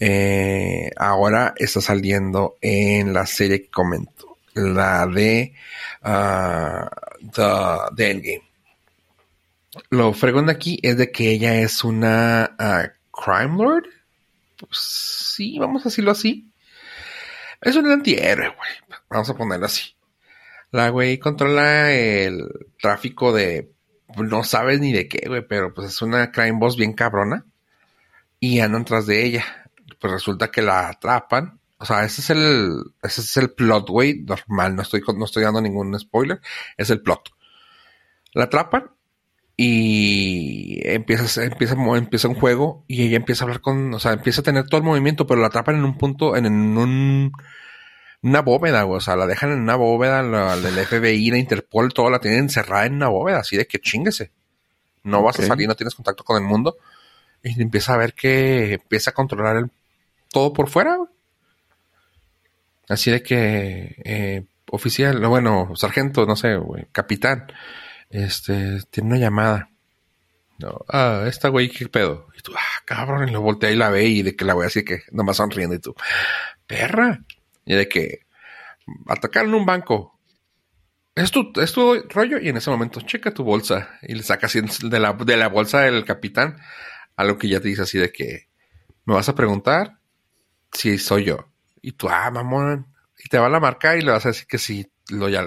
Eh, ahora está saliendo en la serie que comento, la de ah, the, the Endgame. Lo fregón de aquí es de que ella es una ah, crime lord. Pues, sí, vamos a decirlo así. Es un antihéroe, güey. Vamos a ponerlo así. La güey controla el tráfico de. No sabes ni de qué, güey, pero pues es una crime boss bien cabrona. Y andan tras de ella. Pues resulta que la atrapan. O sea, ese es el. Ese es el plot, güey. Normal. No estoy, no estoy dando ningún spoiler. Es el plot. La atrapan. Y empieza, empieza, empieza un juego. Y ella empieza a hablar con. O sea, empieza a tener todo el movimiento. Pero la atrapan en un punto. En, en un una bóveda. O sea, la dejan en una bóveda, la, del FBI, la Interpol, todo la tienen encerrada en una bóveda, así de que chinguese. No vas a salir, no tienes contacto con el mundo. Y empieza a ver que empieza a controlar el, todo por fuera. Así de que, eh, oficial, bueno, sargento, no sé, capitán, este, tiene una llamada. No, ah, esta güey, ¿qué pedo? Y tú, ah, cabrón, y lo voltea y la ve y de que la voy así que nomás sonriendo y tú, perra. Y de que atacaron un banco. Es tu, es tu rollo. Y en ese momento, checa tu bolsa. Y le saca así de la, de la bolsa del capitán algo que ya te dice así de que me vas a preguntar si soy yo. Y tú, ah, mamón. Y te van a marcar y le vas a decir que sí, lo ya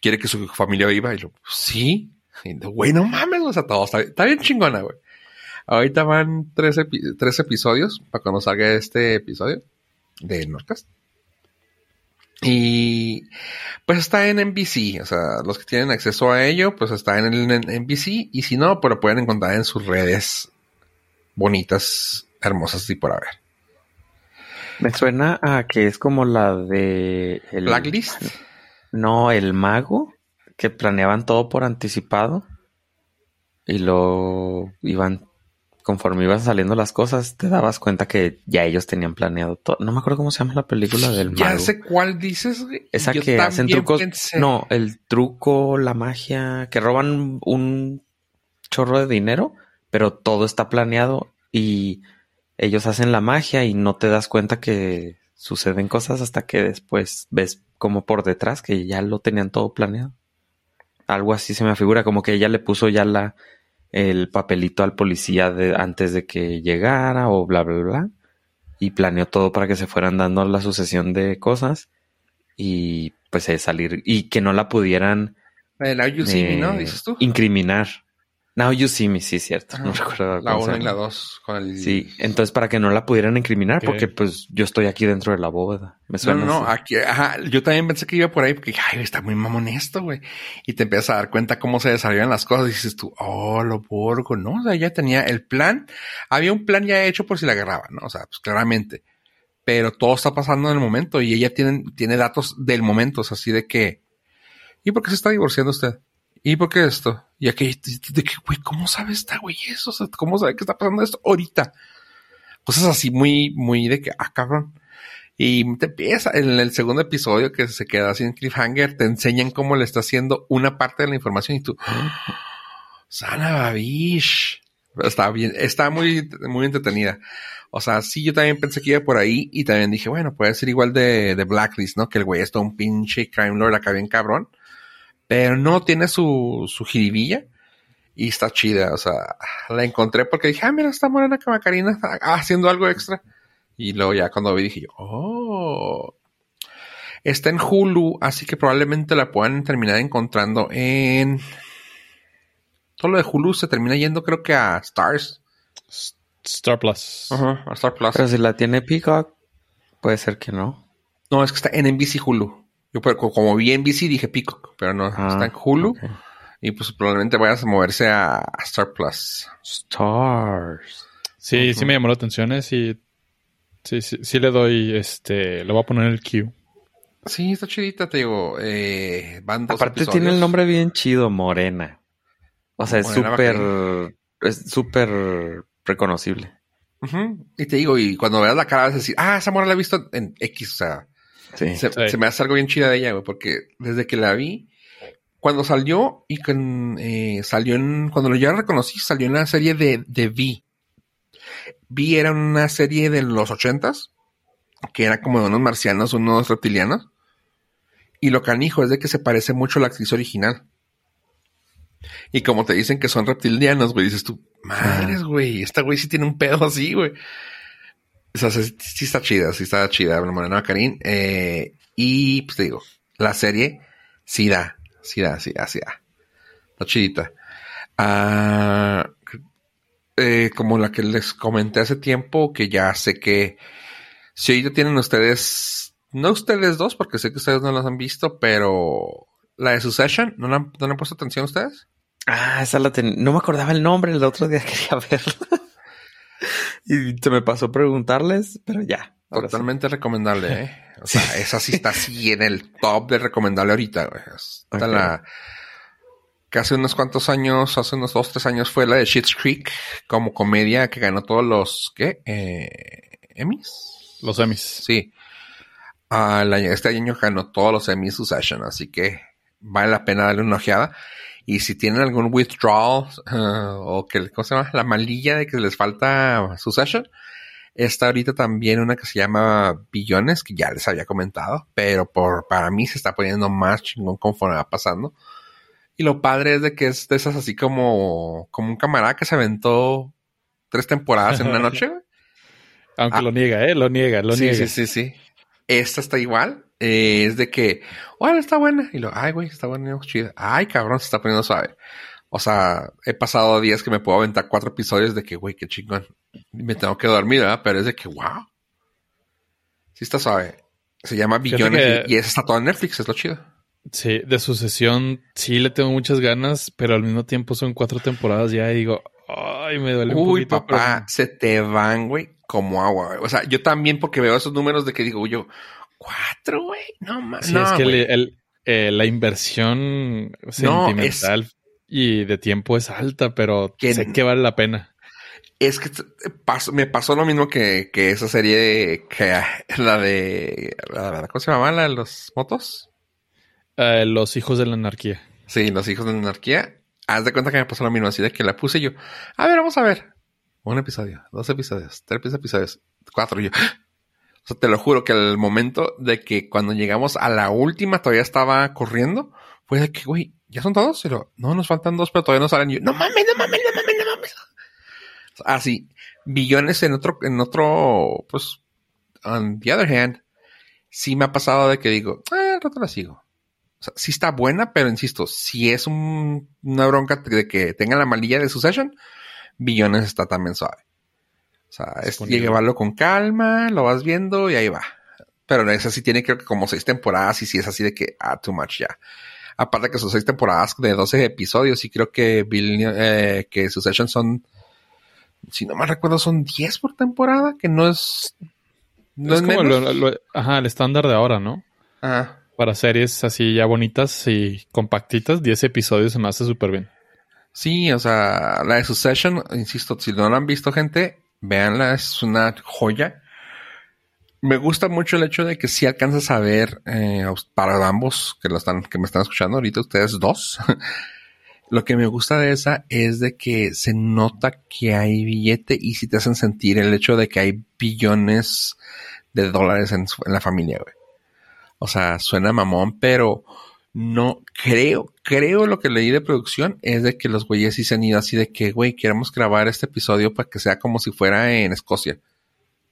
quiere que su familia viva. Y lo, sí. Y güey, no mames, o sea, todo está, bien chingona, güey. Ahorita van tres, tres episodios para cuando salga este episodio de Nordcast. Y pues está en NBC, o sea, los que tienen acceso a ello, pues está en el NBC y si no, pues lo pueden encontrar en sus redes bonitas, hermosas y por haber. Me suena a que es como la de... El, Blacklist. No, el mago, que planeaban todo por anticipado y lo iban, conforme iban saliendo las cosas, te dabas cuenta que ya ellos tenían planeado todo. No me acuerdo cómo se llama la película del Ya mago. sé cuál dices. Esa Yo que hacen trucos. pensé. No, el truco, la magia, que roban un chorro de dinero, pero todo está planeado y ellos hacen la magia y no te das cuenta que suceden cosas hasta que después ves como por detrás que ya lo tenían todo planeado. Algo así se me figura, como que ella le puso ya la el papelito al policía de, antes de que llegara o bla bla bla y planeó todo para que se fueran dando la sucesión de cosas y pues eh, salir y que no la pudieran eh, Dices tú. incriminar Now You See Me, sí, cierto. No recuerdo. La cómo se 1 y la llama. 2 con el... Sí, entonces para que no la pudieran incriminar, porque pues yo estoy aquí dentro de la bóveda. Me No, suena no, no, así. aquí, ajá, yo también pensé que iba por ahí porque, ay, está muy mamón esto, güey. Y te empiezas a dar cuenta cómo se desarrollan las cosas y dices tú, oh, lo borgo, ¿no? O sea, ya tenía el plan, había un plan ya hecho por si la agarraban, ¿no? O sea, pues claramente. Pero todo está pasando en el momento y ella tiene, tiene datos del momento, o sea, así de que, ¿y por qué se está divorciando usted? ¿Y por qué esto? Y aquí, de que, güey, ¿cómo sabe esta güey eso? O sea, ¿cómo sabe que está pasando esto ahorita? Cosas así muy, muy de que, ah, cabrón. Y te empieza en el segundo episodio que se queda así en cliffhanger, te enseñan cómo le está haciendo una parte de la información y tú. [gasps] Sana Babish. Está bien, está muy, muy entretenida. O sea, sí, yo también pensé que iba por ahí y también dije, bueno, puede ser igual de, de Blacklist, ¿no? Que el güey es todo un pinche crime lord acá bien cabrón. Pero no tiene su, su jiribilla y está chida. O sea, la encontré porque dije, ah, mira, está morena Camacarina [laughs] haciendo algo extra. Y luego ya cuando vi dije yo, oh. Está en Hulu, así que probablemente la puedan terminar encontrando en... Todo lo de Hulu se termina yendo creo que a Stars. Star Plus. Ajá, a Star Plus. Pero si la tiene Peacock, puede ser que no. No, es que está en NBC Hulu. Yo pero como vi NBC dije Peacock, pero no, Ah, está en Hulu. Y pues probablemente vayas a moverse a, a Star Plus. Stars. Sí, sí me llamó la atención, ¿eh? Sí, sí, sí, sí le doy, este, lo voy a poner en el queue. Sí, está chidita, te digo. Eh, van dos Aparte episodios. tiene el nombre bien chido, Morena. O sea, es Morena súper, es súper reconocible. Y te digo, y cuando veas la cara vas a decir, ah, esa morra la he visto en X, o sea, Sí. se, Sí. se me hace algo bien chida de ella, güey, porque desde que la vi, cuando salió y con, eh, salió en, cuando yo la reconocí, salió en la serie de, de V. V era una serie de los ochentas, que era como de unos marcianos, unos reptilianos. Y lo canijo es de que se parece mucho a la actriz original. Y como te dicen que son reptilianos, güey, dices tú, madres, güey, esta güey sí tiene un pedo así, güey. O sí, está chida, sí está chida, la Morena Karin. Eh, y pues te digo, la serie sí da, sí da, sí da, sí da. Está chidita. Ah, eh, como la que les comenté hace tiempo, que ya sé que si ahorita tienen ustedes, no ustedes dos, porque sé que ustedes no las han visto, pero la de Succession, ¿no la no le han puesto atención ustedes? Ah, esa la ten... No me acordaba el nombre, el otro día [laughs] quería verla. Y se me pasó preguntarles, pero ya. sí. Totalmente recomendable, ¿eh? O sea, esa sí está así en el top de recomendable ahorita, güey. Ok. la... Que hace unos cuantos años, hace unos dos, tres años fue la de Schitt's Creek como comedia que ganó todos los, ¿qué? Eh, ¿Emmys? Los Emmys. Sí. Ah, el año- este año ganó todos los Emmys Succession, así que vale la pena darle una ojeada. Y si tienen algún withdrawal ah, o que, ¿cómo se llama? La malilla de que les falta Succession, está ahorita también una que se llama Billones, que ya les había comentado, pero por, para mí se está poniendo más chingón conforme va pasando. Y lo padre es de que es de esas así como, como un camarada que se aventó tres temporadas en una [laughs] noche. Aunque Ah. lo niega, ¿eh? Lo niega, lo sí, niega. sí, sí, sí. Esta está igual. Eh, es de que, ¡hola, está buena! Y lo, ay, güey, está buena, chida. Ay, cabrón, se está poniendo suave. O sea, he pasado días que me puedo aventar cuatro episodios de que, güey, qué chingón. Me tengo que dormir, ¿verdad? Pero es de que, wow. Sí está suave. Se llama Billones que- y, y esa está toda en Netflix, es lo chido. Sí, de sucesión sí le tengo muchas ganas, pero al mismo tiempo son cuatro temporadas ya y digo, ay, me duele un Uy, papá, se te van, güey, como agua, güey. O sea, yo también porque veo esos números de que digo yo, cuatro, güey, no más. sí, no, es que güey. el- el- eh, la inversión sentimental y de tiempo es alta, pero sé que vale la pena. Es que pasó- me pasó lo mismo que, que esa serie de, que [laughs] la de, la- ¿cómo se llama? La de los motos. Eh, los hijos de la anarquía. Sí, los hijos de la anarquía. Haz de cuenta que me pasó lo mismo, así de que la puse yo. A ver, vamos a ver. Un episodio, dos episodios, tres episodios, cuatro. Y yo, ¡ah! O sea, te lo juro que el momento de que cuando llegamos a la última todavía estaba corriendo, fue de que, güey, ¿ya son todos? Lo, no, nos faltan dos, pero todavía no salen. Yo, no mames, no mames, no mames, no mames. Así, billones en otro, en otro, pues, on the other hand, sí me ha pasado de que digo, ah, el rato la sigo. O sea, sí está buena, pero insisto, si es un- una bronca de que tenga la malilla de Succession, Billones está también suave. O sea, es Disponible. llevarlo con calma, lo vas viendo y ahí va. Pero esa sí tiene creo que como seis temporadas y sí es así de que, ah, too much ya. Aparte que sus seis temporadas de 12 episodios y creo que Bill, eh, que Succession son, si no me recuerdo, son 10 por temporada, que no es... No es es, como menos. lo- lo- ajá, el estándar de ahora, ¿no? Ajá. Para series así ya bonitas y compactitas, 10 episodios se me hace súper bien. Sí, o sea, la de Succession, insisto, si no la han visto, gente, véanla, es una joya. Me gusta mucho el hecho de que si alcanzas a ver, eh, para ambos que lo están, que me están escuchando ahorita, ustedes dos. [laughs] lo que me gusta de esa es de que se nota que hay billete y si te hacen sentir el hecho de que hay billones de dólares en la familia, güey. O sea, suena mamón, pero no creo, creo lo que leí de producción es de que los güeyes sí se han ido así de que, güey, queremos grabar este episodio para que sea como si fuera en Escocia.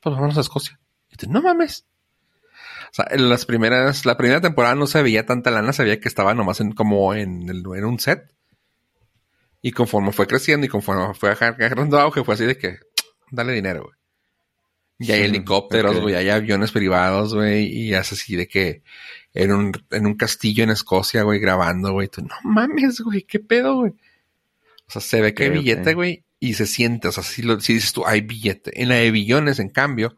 Pues vamos a Escocia. Y tú, no mames. O sea, en las primeras, la primera temporada no se veía tanta lana, se veía que estaba nomás en, como en, el- en un set. Y conforme fue creciendo y conforme fue agarrando auge, fue así de que, dale dinero, güey. Y hay helicópteros, güey, hay aviones privados, güey, y es así de que en un, en un castillo en Escocia, güey, grabando, güey. Tú, no mames, güey, qué pedo, güey. O sea, se ve que hay billete, güey, y se siente, o sea, si, lo, si dices tú, hay billete. En la de billones, en cambio,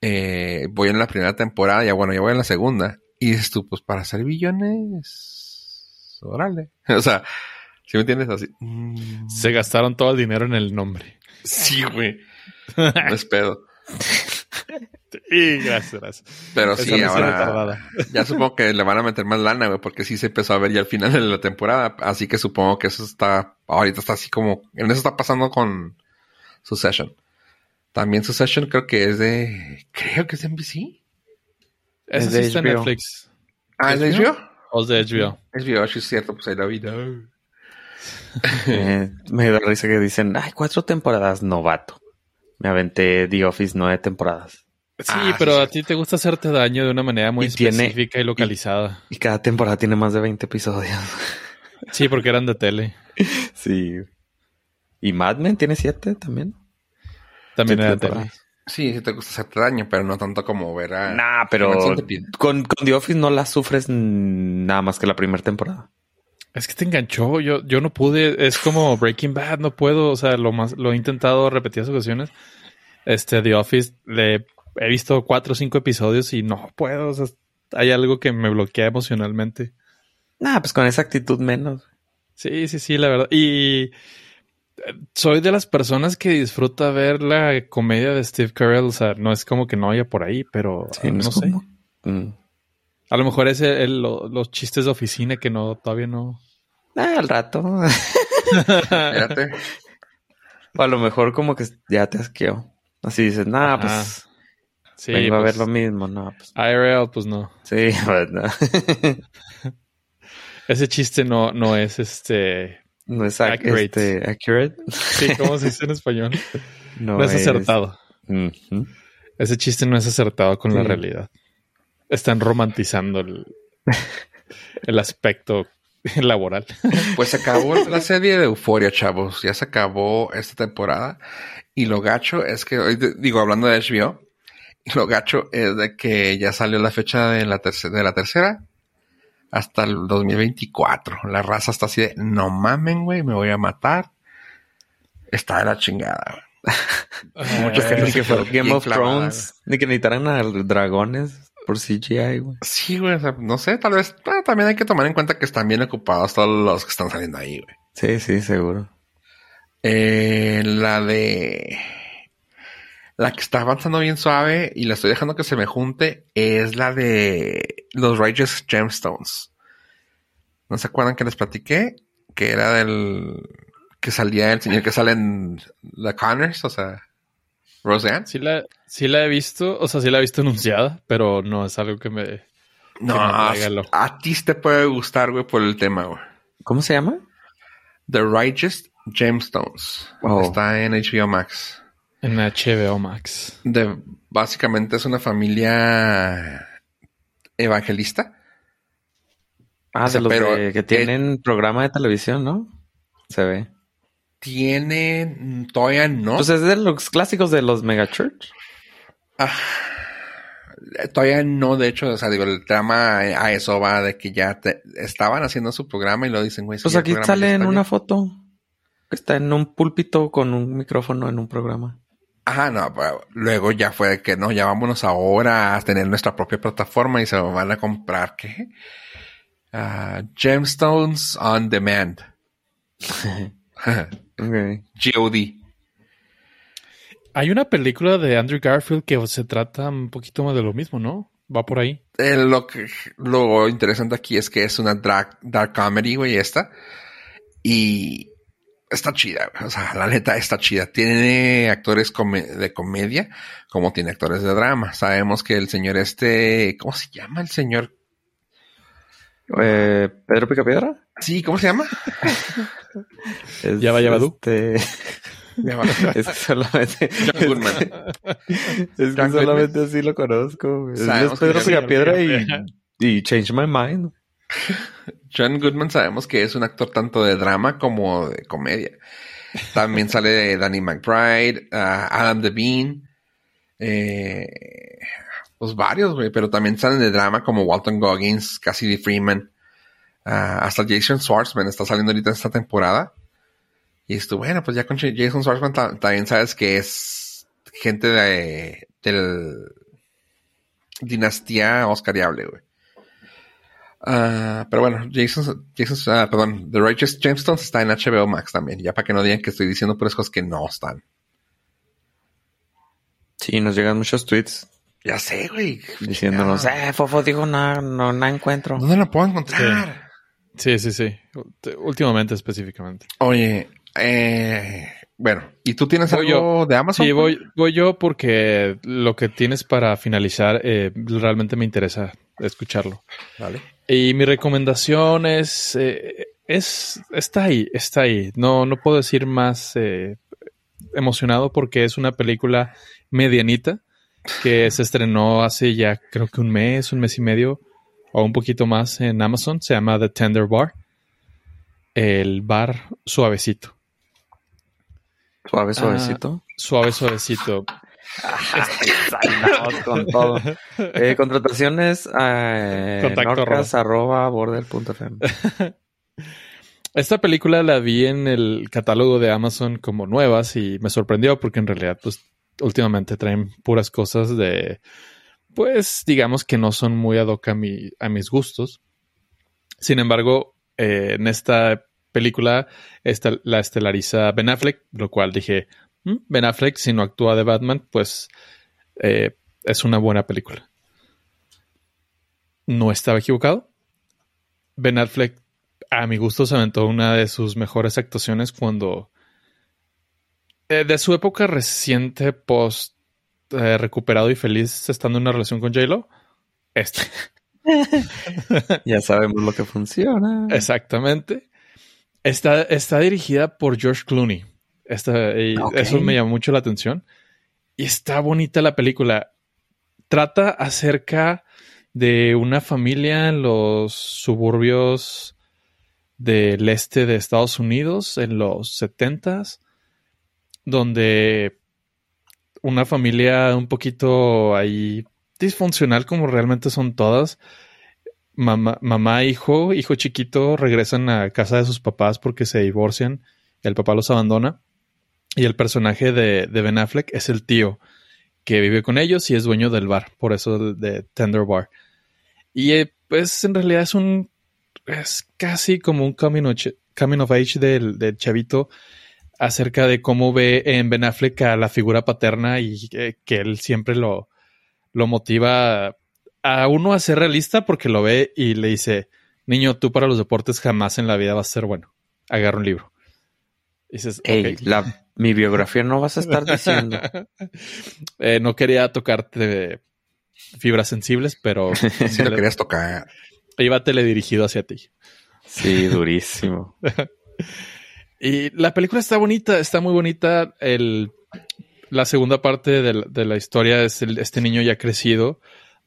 eh, voy en la primera temporada, ya bueno, ya voy en la segunda, y dices tú, pues para hacer billones, órale. [laughs] O sea, si me entiendes? Así. mm, Se gastaron todo el dinero en el nombre. Sí, güey. [laughs] No es pedo. [laughs] Y gracias, gracias. Pero Esa sí, ahora [laughs] ya supongo que le van a meter más lana, güey, porque sí se empezó a ver ya al final de la temporada. Así que supongo que eso está, ahorita está así como, en eso está pasando con Succession. También Succession creo que es de, creo que es de NBC. Es sí de está HBO. Netflix. Ah, ¿es de HBO? O es de HBO. Es HBO, sí es cierto, pues ahí la vi. no. [laughs] Eh, me da risa que dicen, ay, cuatro temporadas, novato. Me aventé The Office nueve temporadas. Sí, Ah, pero sí, a ti te gusta hacerte daño de una manera muy Y tiene- específica y localizada. Y cada temporada tiene más de 20 episodios. [laughs] Sí, porque eran de tele. sí. ¿Y Mad Men tiene siete también? También Siete era de tele. Sí, sí te gusta hacerte daño, pero no tanto como ver a... Nah, pero con, con The Office no la sufres nada más que la primera temporada. Es que te enganchó. Yo, yo no pude. Es como Breaking Bad. No puedo. O sea, lo más, lo he intentado repetidas ocasiones. Este, The Office, le he visto cuatro o cinco episodios y no puedo. O sea, hay algo que me bloquea emocionalmente. Nah, pues con esa actitud menos. Sí, sí, sí, la verdad. Y soy de las personas que disfruta ver la comedia de Steve Carell. O sea, no es como que no haya por ahí, pero Sí, no, sé. como- Mm. A lo mejor es el- el- lo- los chistes de oficina que no todavía no. Ah, al rato. Espérate. o a lo mejor como que ya te asqueó. Así dices, nah, Ajá. pues Sí, vengo a pues, ver lo mismo. No, pues IRL, pues no. sí, [laughs] pues, no. Ese chiste no, no es este. no es ac- Accurate. este, accurate. Sí, ¿cómo se dice en [laughs] español? No, es acertado. Ujú. Ese chiste no es acertado con la realidad. Están romantizando el, el aspecto [laughs] laboral. Pues se acabó la serie de Euforia, chavos. Ya se acabó esta temporada. Y lo gacho es que, hoy digo, hablando de HBO, lo gacho es de que ya salió la fecha de la, terce- de la tercera hasta el 2024. La raza está así de, no mamen, güey, me voy a matar. Está de la chingada. Mucha gente Ni se que quedó Game of Thrones. Ni que necesitaran a dragones por CGI, güey. Sí, güey, o sea, no sé, tal vez, también hay que tomar en cuenta que están bien ocupados todos los que están saliendo ahí, güey. Sí, sí, seguro. Eh, la de. La que está avanzando bien suave y la estoy dejando que se me junte es la de los Righteous Gemstones. ¿No se acuerdan que les platiqué? Que era del. que salía el señor que sale en The Connors, o sea, Roseanne. Sí la, sí la he visto, o sea, sí la he visto anunciada, pero no es algo que me... No, me a, ti te puede gustar, güey, por el tema, güey. ¿Cómo se llama? The Righteous Gemstones. Oh. Está en HBO Max. En HBO Max. de básicamente es una familia evangelista Ah, O sea, de los pero, de- que eh, tienen programa de televisión, ¿no? Se ve. Tiene, todavía no. Pues es de los clásicos de los Mega Church. Ah, todavía no, de hecho, o sea, digo, el trama a eso va de que ya te- estaban haciendo su programa y lo dicen, güey. Pues aquí sale en una bien. foto. que Está en un púlpito con un micrófono en un programa. Ajá, no, pero luego ya fue de que no, ya vámonos ahora a tener nuestra propia plataforma y se van a comprar, ¿qué? Ah, Gemstones on Demand. [laughs] Ok. GOD. Hay una película de Andrew Garfield que se trata un poquito más de lo mismo, ¿no? Va por ahí. Eh, lo, que, lo interesante aquí es que es una dark, dark comedy, güey, esta. Y está chida, güey. O sea, la neta está chida. Tiene actores come- de comedia como tiene actores de drama. Sabemos que el señor este, ¿cómo se llama el señor? Eh, ¿Pedro Picapiedra? Sí, ¿cómo se llama? [laughs] Es, Ya va, ya va, este. [laughs] es que solamente. [laughs] John Goodman. Es que solamente así lo conozco. Es que Pedro Picapiedra y, y Change My Mind. [laughs] John Goodman sabemos que es un actor tanto de drama como de comedia. También sale Danny McBride, ah, Adam Devine, eh, pues varios, güey, pero también salen de drama como Walton Goggins, Cassidy Freeman, ah, hasta Jason Schwartzman está saliendo ahorita en esta temporada. Y esto, bueno, pues ya con Jason Schwartzman ta- también sabes que es gente de, del dinastía oscariable, güey. Ah, pero bueno, Jason, Jason ah, perdón, The Righteous Gemstones está en HBO Max también, ya para que no digan que estoy diciendo puras cosas que no están. Sí, nos llegan muchos tweets Ya sé, güey. diciéndonos, eh, Fofo dijo, no, no, no encuentro. ¿Dónde la puedo encontrar? Sí, sí, sí. Ulti- Últimamente específicamente. Oye, eh, bueno, ¿y tú tienes Voy algo de Amazon? Sí, voy, voy yo porque lo que tienes para finalizar eh, realmente me interesa escucharlo. Vale. Y mi recomendación es, eh, es, está ahí, está ahí. No, no puedo decir más eh, emocionado porque es una película medianita que [laughs] se estrenó hace ya creo que un mes, un mes y medio o un poquito más en Amazon. Se llama The Tender Bar. El bar suavecito. Suave, suavecito. Suave, suavecito. [laughs] Con todo. Eh, contrataciones eh, Contacto norcas arroba border.fm. [laughs] Esta película la vi en el catálogo de Amazon como nuevas y me sorprendió porque en realidad, pues, últimamente traen puras cosas de, pues, digamos que no son muy ad hoc a, mi- a mis gustos. Sin embargo, eh, en esta película esta, la estelariza Ben Affleck, lo cual dije, "Mm, Ben Affleck, si no actúa de Batman, pues eh, es una buena película. No estaba equivocado. Ben Affleck a mi gusto se aventó una de sus mejores actuaciones cuando eh, de su época reciente post eh, recuperado y feliz estando en una relación con J-Lo. Este, [laughs] Ya sabemos lo que funciona. exactamente. Está, está dirigida por George Clooney. Esta- y Ok. Eso me llamó mucho la atención. Y está bonita la película. Trata acerca de una familia en los suburbios del este de Estados Unidos en los setentas, donde una familia un poquito ahí disfuncional como realmente son todas. Mamá, mamá, hijo, hijo chiquito regresan a casa de sus papás porque se divorcian. El papá los abandona. Y el personaje de, de Ben Affleck es el tío que vive con ellos y es dueño del bar, por eso de Tender Bar. Y eh, pues en realidad es un es casi como un coming of, coming age del, del chavito acerca de cómo ve en Ben Affleck a la figura paterna y eh, que él siempre lo, lo motiva a uno a ser realista porque lo ve y le dice, niño, tú para los deportes jamás en la vida vas a ser bueno. Agarra un libro. Y dices, Ey, la, mi biografía no vas a estar diciendo. [laughs] Eh, no quería tocarte fibras sensibles, pero [laughs] Si lo querías tocar. iba teledirigido hacia ti. Sí, durísimo. [laughs] Y la película está bonita, está muy bonita. El, la segunda parte de la, de la historia es el- este niño ya crecido,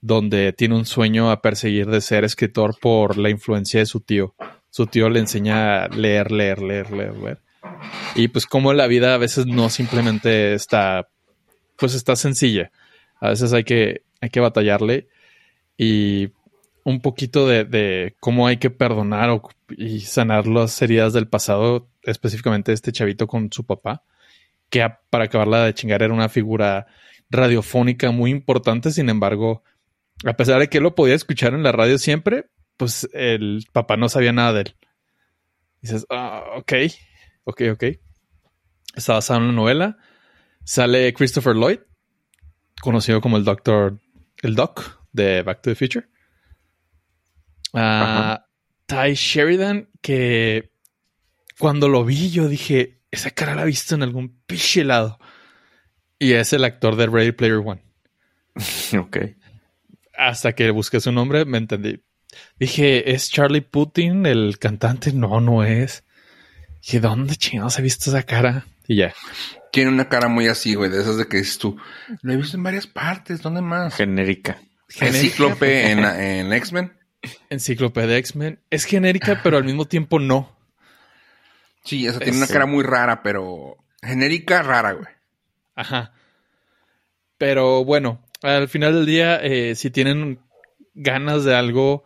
donde tiene un sueño a perseguir de ser escritor por la influencia de su tío. Su tío le enseña a leer, leer, leer, leer, leer. Y pues como la vida a veces no simplemente está, pues está sencilla. A veces hay que, hay que batallarle y un poquito de, cómo hay que perdonar o, y sanar las heridas del pasado, específicamente este chavito con su papá, que para acabarla de chingar era una figura radiofónica muy importante, sin embargo, a pesar de que lo podía escuchar en la radio siempre, pues el papá no sabía nada de él. dices, ah, ok, ok, ok. Está basado en una novela. Sale Christopher Lloyd, conocido como el Doctor, el Doc de Back to the Future. Ah, Ty Sheridan, que cuando lo vi yo dije, esa cara la he visto en algún piche lado. Y es el actor de Ready Player One. [laughs] ok. Hasta que busqué su nombre, me entendí. Dije, ¿es Charlie Putin el cantante? No, no es. Dije, ¿dónde chingados he visto esa cara? Y ya. Tiene una cara muy así, güey, de esas de que dices tú. Lo he visto en varias partes, ¿dónde más? Genérica. Encíclope en, en X-Men. Encíclope de X-Men. Es genérica, pero al mismo tiempo no. Sí, esa tiene una cara muy rara, pero genérica, rara, güey. Ajá. Pero bueno, al final del día, eh, si tienen ganas de algo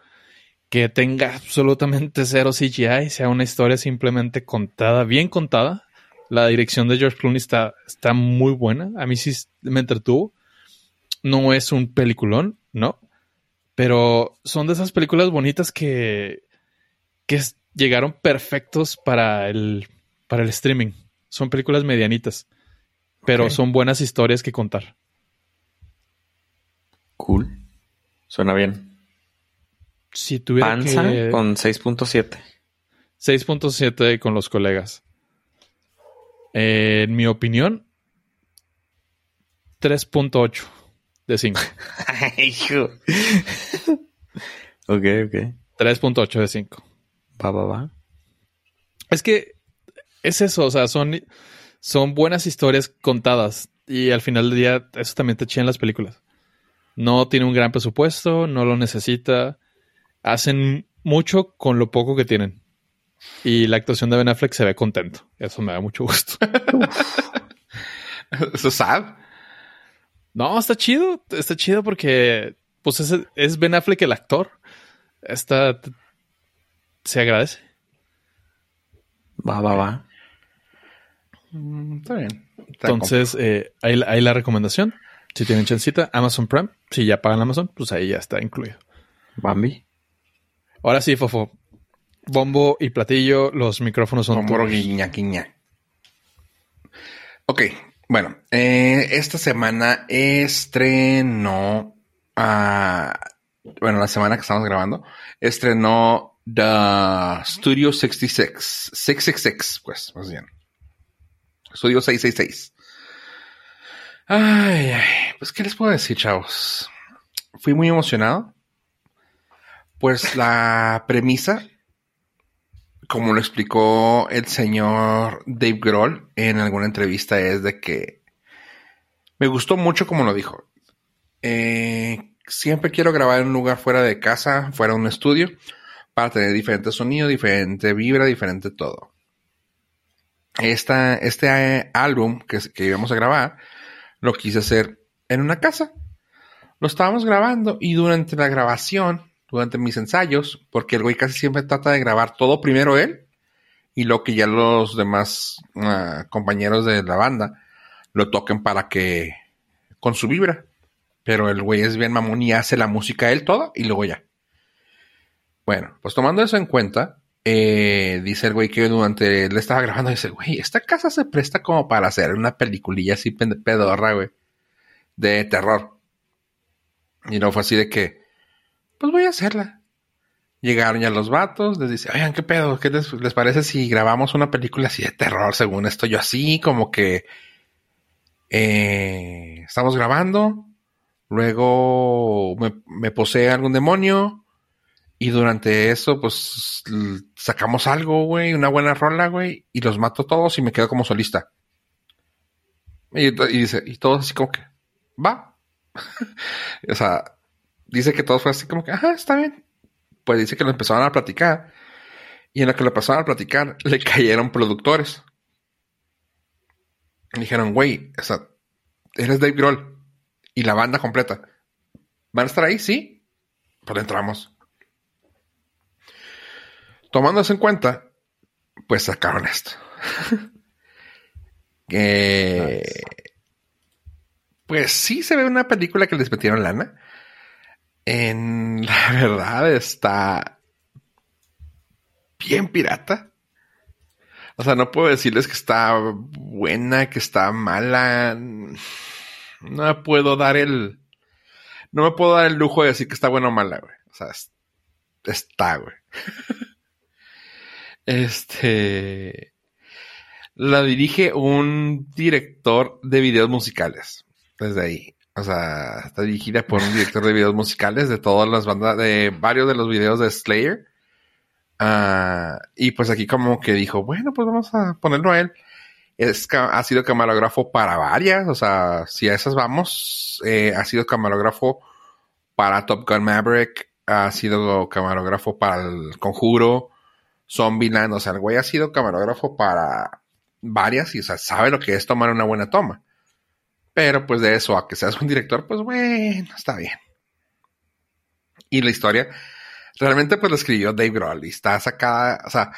que tenga absolutamente cero CGI, sea una historia simplemente contada, bien contada. La dirección de George Clooney está, está muy buena. A mí sí me entretuvo. No es un peliculón, ¿no? Pero son de esas películas bonitas que, que llegaron perfectos para el, para el streaming. Son películas medianitas, pero son buenas historias que contar. Cool. Suena bien. Si tuviera Panza con 6.7. 6.7 con los colegas. en mi opinión, 3.8 de 5. [laughs] ok, ok. 3.8 de 5. Va, va, va. Es que es eso, o sea, son, son buenas historias contadas y al final del día eso también te en las películas. No tiene un gran presupuesto, no lo necesita. Hacen mucho con lo poco que tienen. Y la actuación de Ben Affleck se ve contento. Eso me da mucho gusto. [laughs] ¿Eso sad? No, está chido. Está chido porque pues es, es Ben Affleck el actor. Está... Se agradece. Va, va, va. Mm, está bien. Entonces, eh, ahí, ahí la recomendación. Si tienen chancita, Amazon Prime. Si ya pagan Amazon, pues ahí ya está incluido. Bambi. Ahora sí, Fofo. Bombo y platillo, los micrófonos son. Bombo, guiña, guiña. Ok, bueno, eh, esta semana estrenó. bueno, la semana que estamos grabando, estrenó The Studio 66. 666, pues, más bien. Studio 666. Ay, ay, pues, ¿qué les puedo decir, chavos? Fui muy emocionado. Pues la premisa, como lo explicó el señor Dave Grohl en alguna entrevista, es de que me gustó mucho como lo dijo. Eh, siempre quiero grabar en un lugar fuera de casa, fuera de un estudio, para tener diferente sonido, diferente vibra, diferente todo. Esta, este álbum que, que íbamos a grabar, lo quise hacer en una casa. Lo estábamos grabando y durante la grabación, durante mis ensayos, porque el güey casi siempre trata de grabar todo primero él y lo que ya los demás uh, compañeros de la banda lo toquen para que con su vibra. Pero el güey es bien mamón y hace la música él todo y luego ya. Bueno, pues tomando eso en cuenta, eh, dice el güey que durante él estaba grabando, dice, güey, esta casa se presta como para hacer una peliculilla así pedorra, güey, de terror. Y no fue así de que, pues voy a hacerla. Llegaron ya los vatos, les dice, oigan, ¿qué pedo? ¿Qué les, les parece si grabamos una película así de terror según esto? Yo así, como que eh, estamos grabando, luego me, posee algún demonio, y durante eso, pues sacamos algo, güey, una buena rola, güey, y los mato todos y me quedo como solista. Y, dice, y todos así como que, va. [laughs] o sea, dice que todo fue así como que, ajá, está bien. Pues dice que lo empezaron a platicar. Y en lo que lo empezaron a platicar, [laughs] le cayeron productores. Y dijeron, güey, o sea, eres Dave Grohl. Y la banda completa. ¿Van a estar ahí? Sí. Pues entramos. Tomando eso en cuenta, pues sacaron esto. [laughs] que... Pues sí se ve una película que les metieron lana. En [laughs] la verdad está bien pirata. O sea, no puedo decirles que está buena, que está mala. No me puedo dar el. No me puedo dar el lujo de decir que está buena o mala, güey. O sea, está, güey. [laughs] este. La dirige un director de videos musicales desde ahí. O sea, está dirigida por un director de videos musicales de todas las bandas, de varios de los videos de Slayer. Uh, y pues aquí como que dijo, bueno, pues vamos a ponerlo a él. Es, ha sido camarógrafo para varias, o sea, si a esas vamos, eh, ha sido camarógrafo para Top Gun Maverick, ha sido camarógrafo para el Conjuro, Zombieland, o sea, el güey ha sido camarógrafo para varias y, o sea, sabe lo que es tomar una buena toma. Pero pues de eso a que seas un director, pues bueno, está bien. Y la historia, realmente pues lo escribió Dave Grohl está sacada, o sea,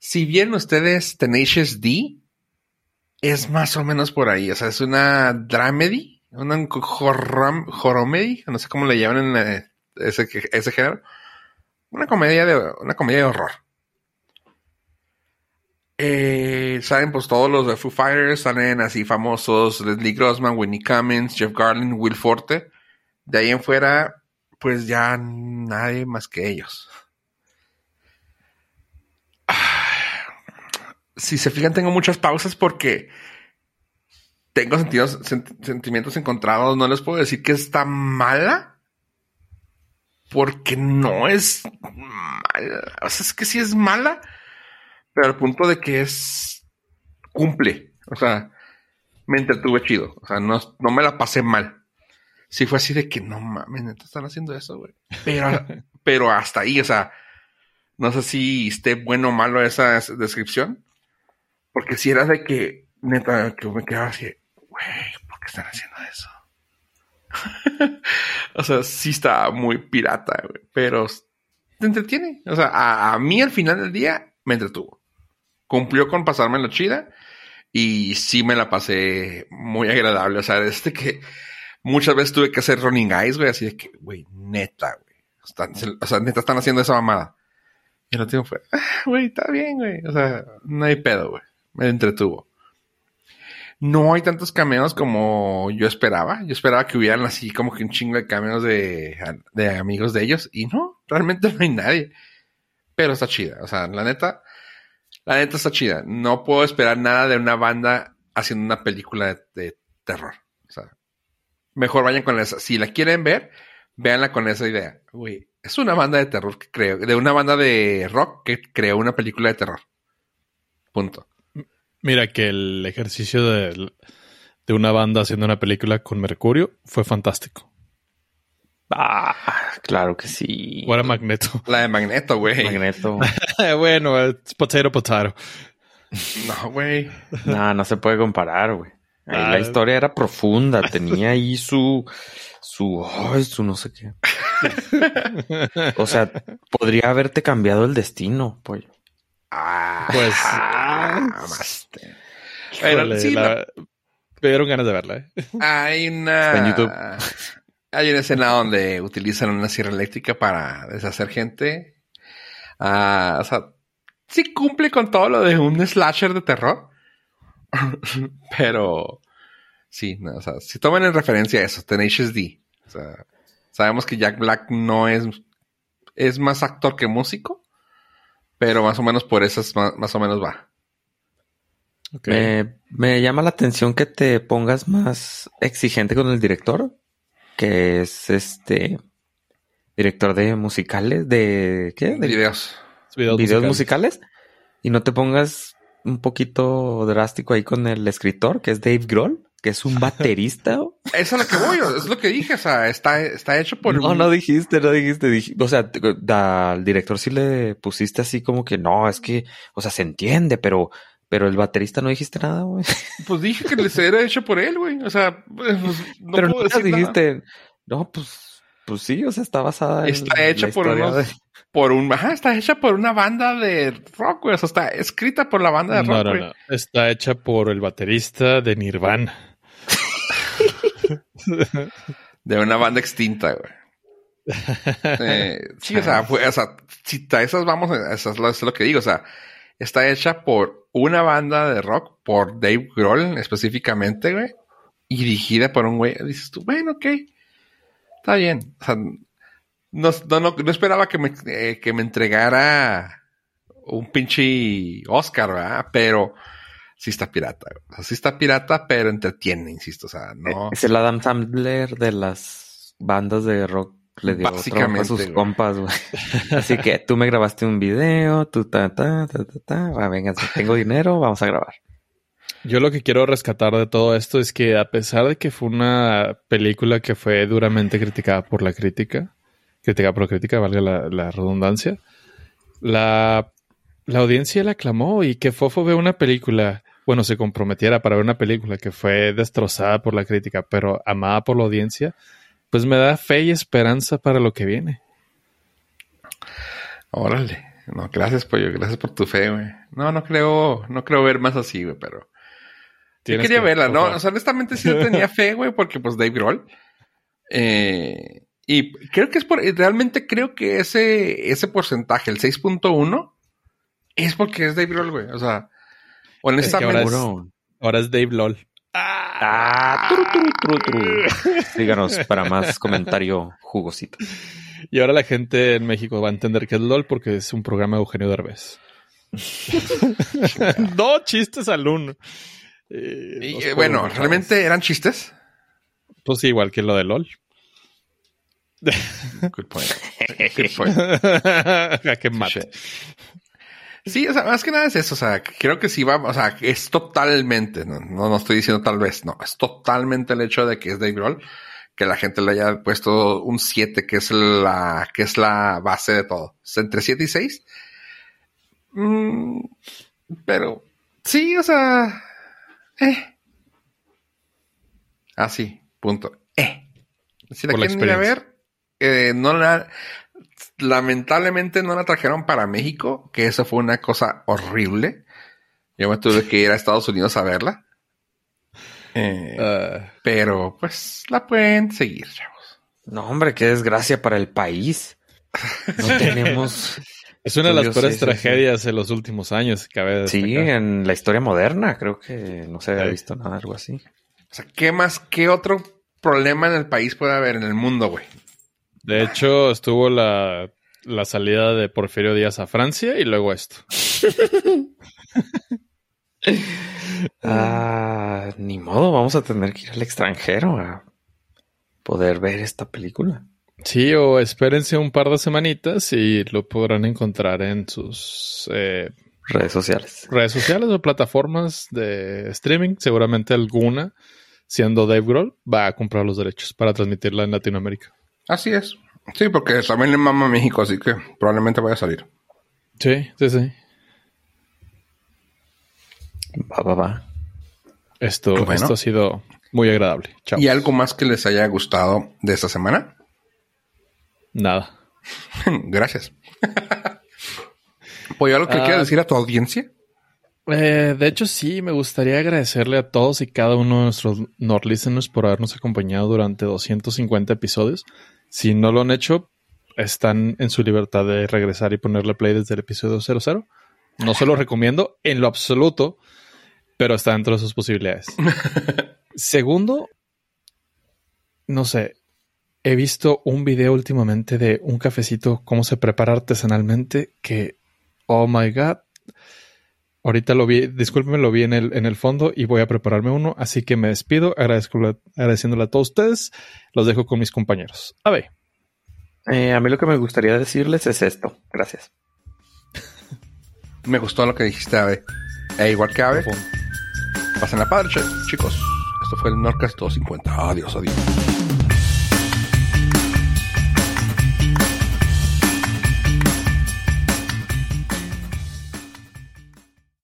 si bien ustedes Tenacious D, es más o menos por ahí, o sea, es una dramedy, una horromedy, no sé cómo le llaman en eh, ese, ese género, una comedia de, una comedia de horror. Eh, salen pues todos los de Foo Fighters, salen así famosos, Leslie Grossman, Winnie Cummins, Jeff Garlin, Will Forte. De ahí en fuera, pues ya nadie más que ellos. [sighs] Si se fijan, tengo muchas pausas porque tengo sentidos, sentimientos encontrados. No les puedo decir que está mala. Porque no es mala. O sea, es que sí es mala pero al punto de que es cumple. O sea, me entretuve chido. O sea, no, no me la pasé mal. Sí fue así de que no mames, neta están haciendo eso, güey. Pero, [laughs] pero hasta ahí, o sea, no sé si esté bueno o malo esa descripción. Porque si era de que, neta, que me quedaba así, güey, ¿por qué están haciendo eso? [laughs] o sea, sí está muy pirata, güey. Pero te entretiene. O sea, a, a mí al final del día me entretuvo cumplió con pasarme la chida y sí me la pasé muy agradable. O sea, este que muchas veces tuve que hacer running eyes, güey, así de que, güey, neta, güey. o sea, neta están haciendo esa mamada. Y el último fue, ah, güey, está bien, güey. O sea, no hay pedo, güey. Me entretuvo. No hay tantos cameos como yo esperaba. Yo esperaba que hubieran así como que un chingo de cameos de, de amigos de ellos. Y no, realmente no hay nadie. Pero está chida. O sea, la neta, la neta está chida. No puedo esperar nada de una banda haciendo una película de, terror. O sea, mejor vayan con esa. Si la quieren ver, véanla con esa idea. Es una banda de terror que creo, de una banda de rock que creó una película de terror. Punto. Mira que el ejercicio de, de una banda haciendo una película con Mercurio fue fantástico. Ah, claro que sí. O era Magneto. [laughs] La de Magneto, güey. Magneto. [laughs] bueno, es potato potato. No, güey. No, no se puede comparar, güey. la ah. historia era profunda, tenía ahí su, su, su no sé qué. o sea, podría haberte cambiado el destino, pollo. Ah, pues, ah, sí, me dieron ganas de verla. ¿eh? Hay una. en YouTube. Hay una escena donde utilizan una sierra eléctrica para deshacer gente. Ah, o sea, sí cumple con todo lo de un slasher de terror. [laughs] Pero sí, o sea, si toman en referencia eso, Tenacious D. O sea, sabemos que Jack Black no es, es más actor que músico, pero más o menos por eso más, o menos va. me llama la atención que te pongas más exigente con el director que es este director de musicales, de ¿qué? De videos. Videos, musicales. Y no te pongas un poquito drástico ahí con el escritor, que es Dave Grohl, que es un [laughs] baterista. Eso es lo que voy, es lo que dije, o sea, está, está hecho por No, no dijiste, no dijiste, dij- o sea, al director sí le pusiste así como que no, es que, o sea, se entiende, pero, pero el baterista no dijiste nada, güey. Pues dije que les era hecho por él, güey. O sea, pues, no [laughs] pero puedo nada. dijiste, no, pues, pues sí, o sea, está basada en Está la hecha por historia unos, de- por un, ajá, está hecha por una banda de rock, güey. O sea, está escrita por la banda de rock, No, no, güey. no. Está hecha por el baterista de Nirvana. De una banda extinta, güey. [laughs] Eh, sí, o sea, fue- o sea, si a esas vamos, eso es, lo, eso es lo que digo, o sea, está hecha por una banda de rock, por Dave Grohl específicamente, güey, y dirigida por un güey. Dices tú, bueno, ok, está bien. O sea, no, no, no, esperaba que me, eh, que me entregara un pinche Oscar, ¿verdad? Pero sí está pirata. O sea, sí está pirata, pero entretiene, insisto, o sea, no. Es el Adam Sandler de las bandas de rock. Le dio Básicamente, a sus güey. compas, güey. Así que tú me grabaste un video, tú ta, ta, ta, ta, ta. Va, venga, si tengo dinero, vamos a grabar. Yo lo que quiero rescatar de todo esto es que a pesar de que fue una película que fue duramente criticada por la crítica, criticada por la crítica, valga la, la redundancia, la, la audiencia la aclamó y que Fofo ve una película, bueno, se comprometiera para ver una película que fue destrozada por la crítica, pero amada por la audiencia, pues me da fe y esperanza para lo que viene. Órale. No, gracias, pollo. Gracias por tu fe, güey. No, no creo, no creo ver más así, güey, pero. Yo quería que, verla, ¿no? O sea, honestamente sí tenía [laughs] fe, güey, porque pues Dave Grohl. Eh, y creo que es por, realmente creo que ese, ese porcentaje, el 6.1, es porque es Dave Grohl, güey. O sea, honestamente. ahora es-. Ahora es Dave LOL. Ah, tru, tru, tru, tru. Díganos para más comentario jugosito. Y ahora la gente en México va a entender que es LOL porque es un programa de Eugenio Derbez. [laughs] no chistes al uno. Eh, y, dos eh, bueno, ¿realmente eran chistes? Pues sí, igual que lo de LOL. Good point. [laughs] Good point. [laughs] A que mate. Sí, o sea, más que nada es eso, o sea, creo que sí va, o sea, es totalmente, no, no, no estoy diciendo tal vez, no, es totalmente el hecho de que es Dave Grohl, que la gente le haya puesto un 7, que es la, que es la base de todo. Es entre 7 y 6. Mm, pero, sí, o sea, eh. Así, punto. Eh. Si la Por la quieren ir a ver, eh, no la, lamentablemente no la trajeron para México, que eso fue una cosa horrible. Yo me tuve que ir a Estados Unidos a verla. Eh, Ah, pero pues la pueden seguir, chavos. No, hombre, qué desgracia para el país. No [laughs] tenemos. es una de las peores sí, sí, tragedias en los últimos años, cabe Sí, en la historia moderna creo que no se había Sí. visto nada algo así. O sea, ¿qué más, qué otro problema en el país puede haber en el mundo, güey? De hecho, estuvo la, la salida de Porfirio Díaz a Francia y luego esto. [laughs] Ah, ni modo, vamos a tener que ir al extranjero a poder ver esta película. Sí, o espérense un par de semanitas y lo podrán encontrar en sus eh, Redes sociales. redes sociales o plataformas de streaming. Seguramente alguna, siendo Dave Grohl, va a comprar los derechos para transmitirla en Latinoamérica. Así es. Sí, porque también le mama a México, así que probablemente vaya a salir. Sí, sí, sí. Va, va, va. Esto, Bueno. esto ha sido muy agradable. Chao. ¿Y algo más que les haya gustado de esta semana? Nada. [laughs] Gracias. [laughs] Pues algo que Ah. quieras decir a tu audiencia. Eh, de hecho, sí, me gustaría agradecerle a todos y cada uno de nuestros Nord listeners por habernos acompañado durante 250 episodios. Si no lo han hecho, están en su libertad de regresar y ponerle play desde el episodio 00. No se lo [laughs] recomiendo en lo absoluto, pero está dentro de sus posibilidades. [laughs] Segundo, no sé, he visto un video últimamente de un cafecito, cómo se prepara artesanalmente, que, oh my god, Ahorita lo vi, discúlpenme, lo vi en el, en el fondo y voy a prepararme uno, así que me despido agradezco, agradeciéndole a todos ustedes. Los dejo con mis compañeros. A ver, Eh, a mí lo que me gustaría decirles es esto. Gracias. Me gustó lo que dijiste, Ave. E igual que Ave, pasen la padre, ch- chicos. Esto fue el Norcas 250. Adiós, adiós.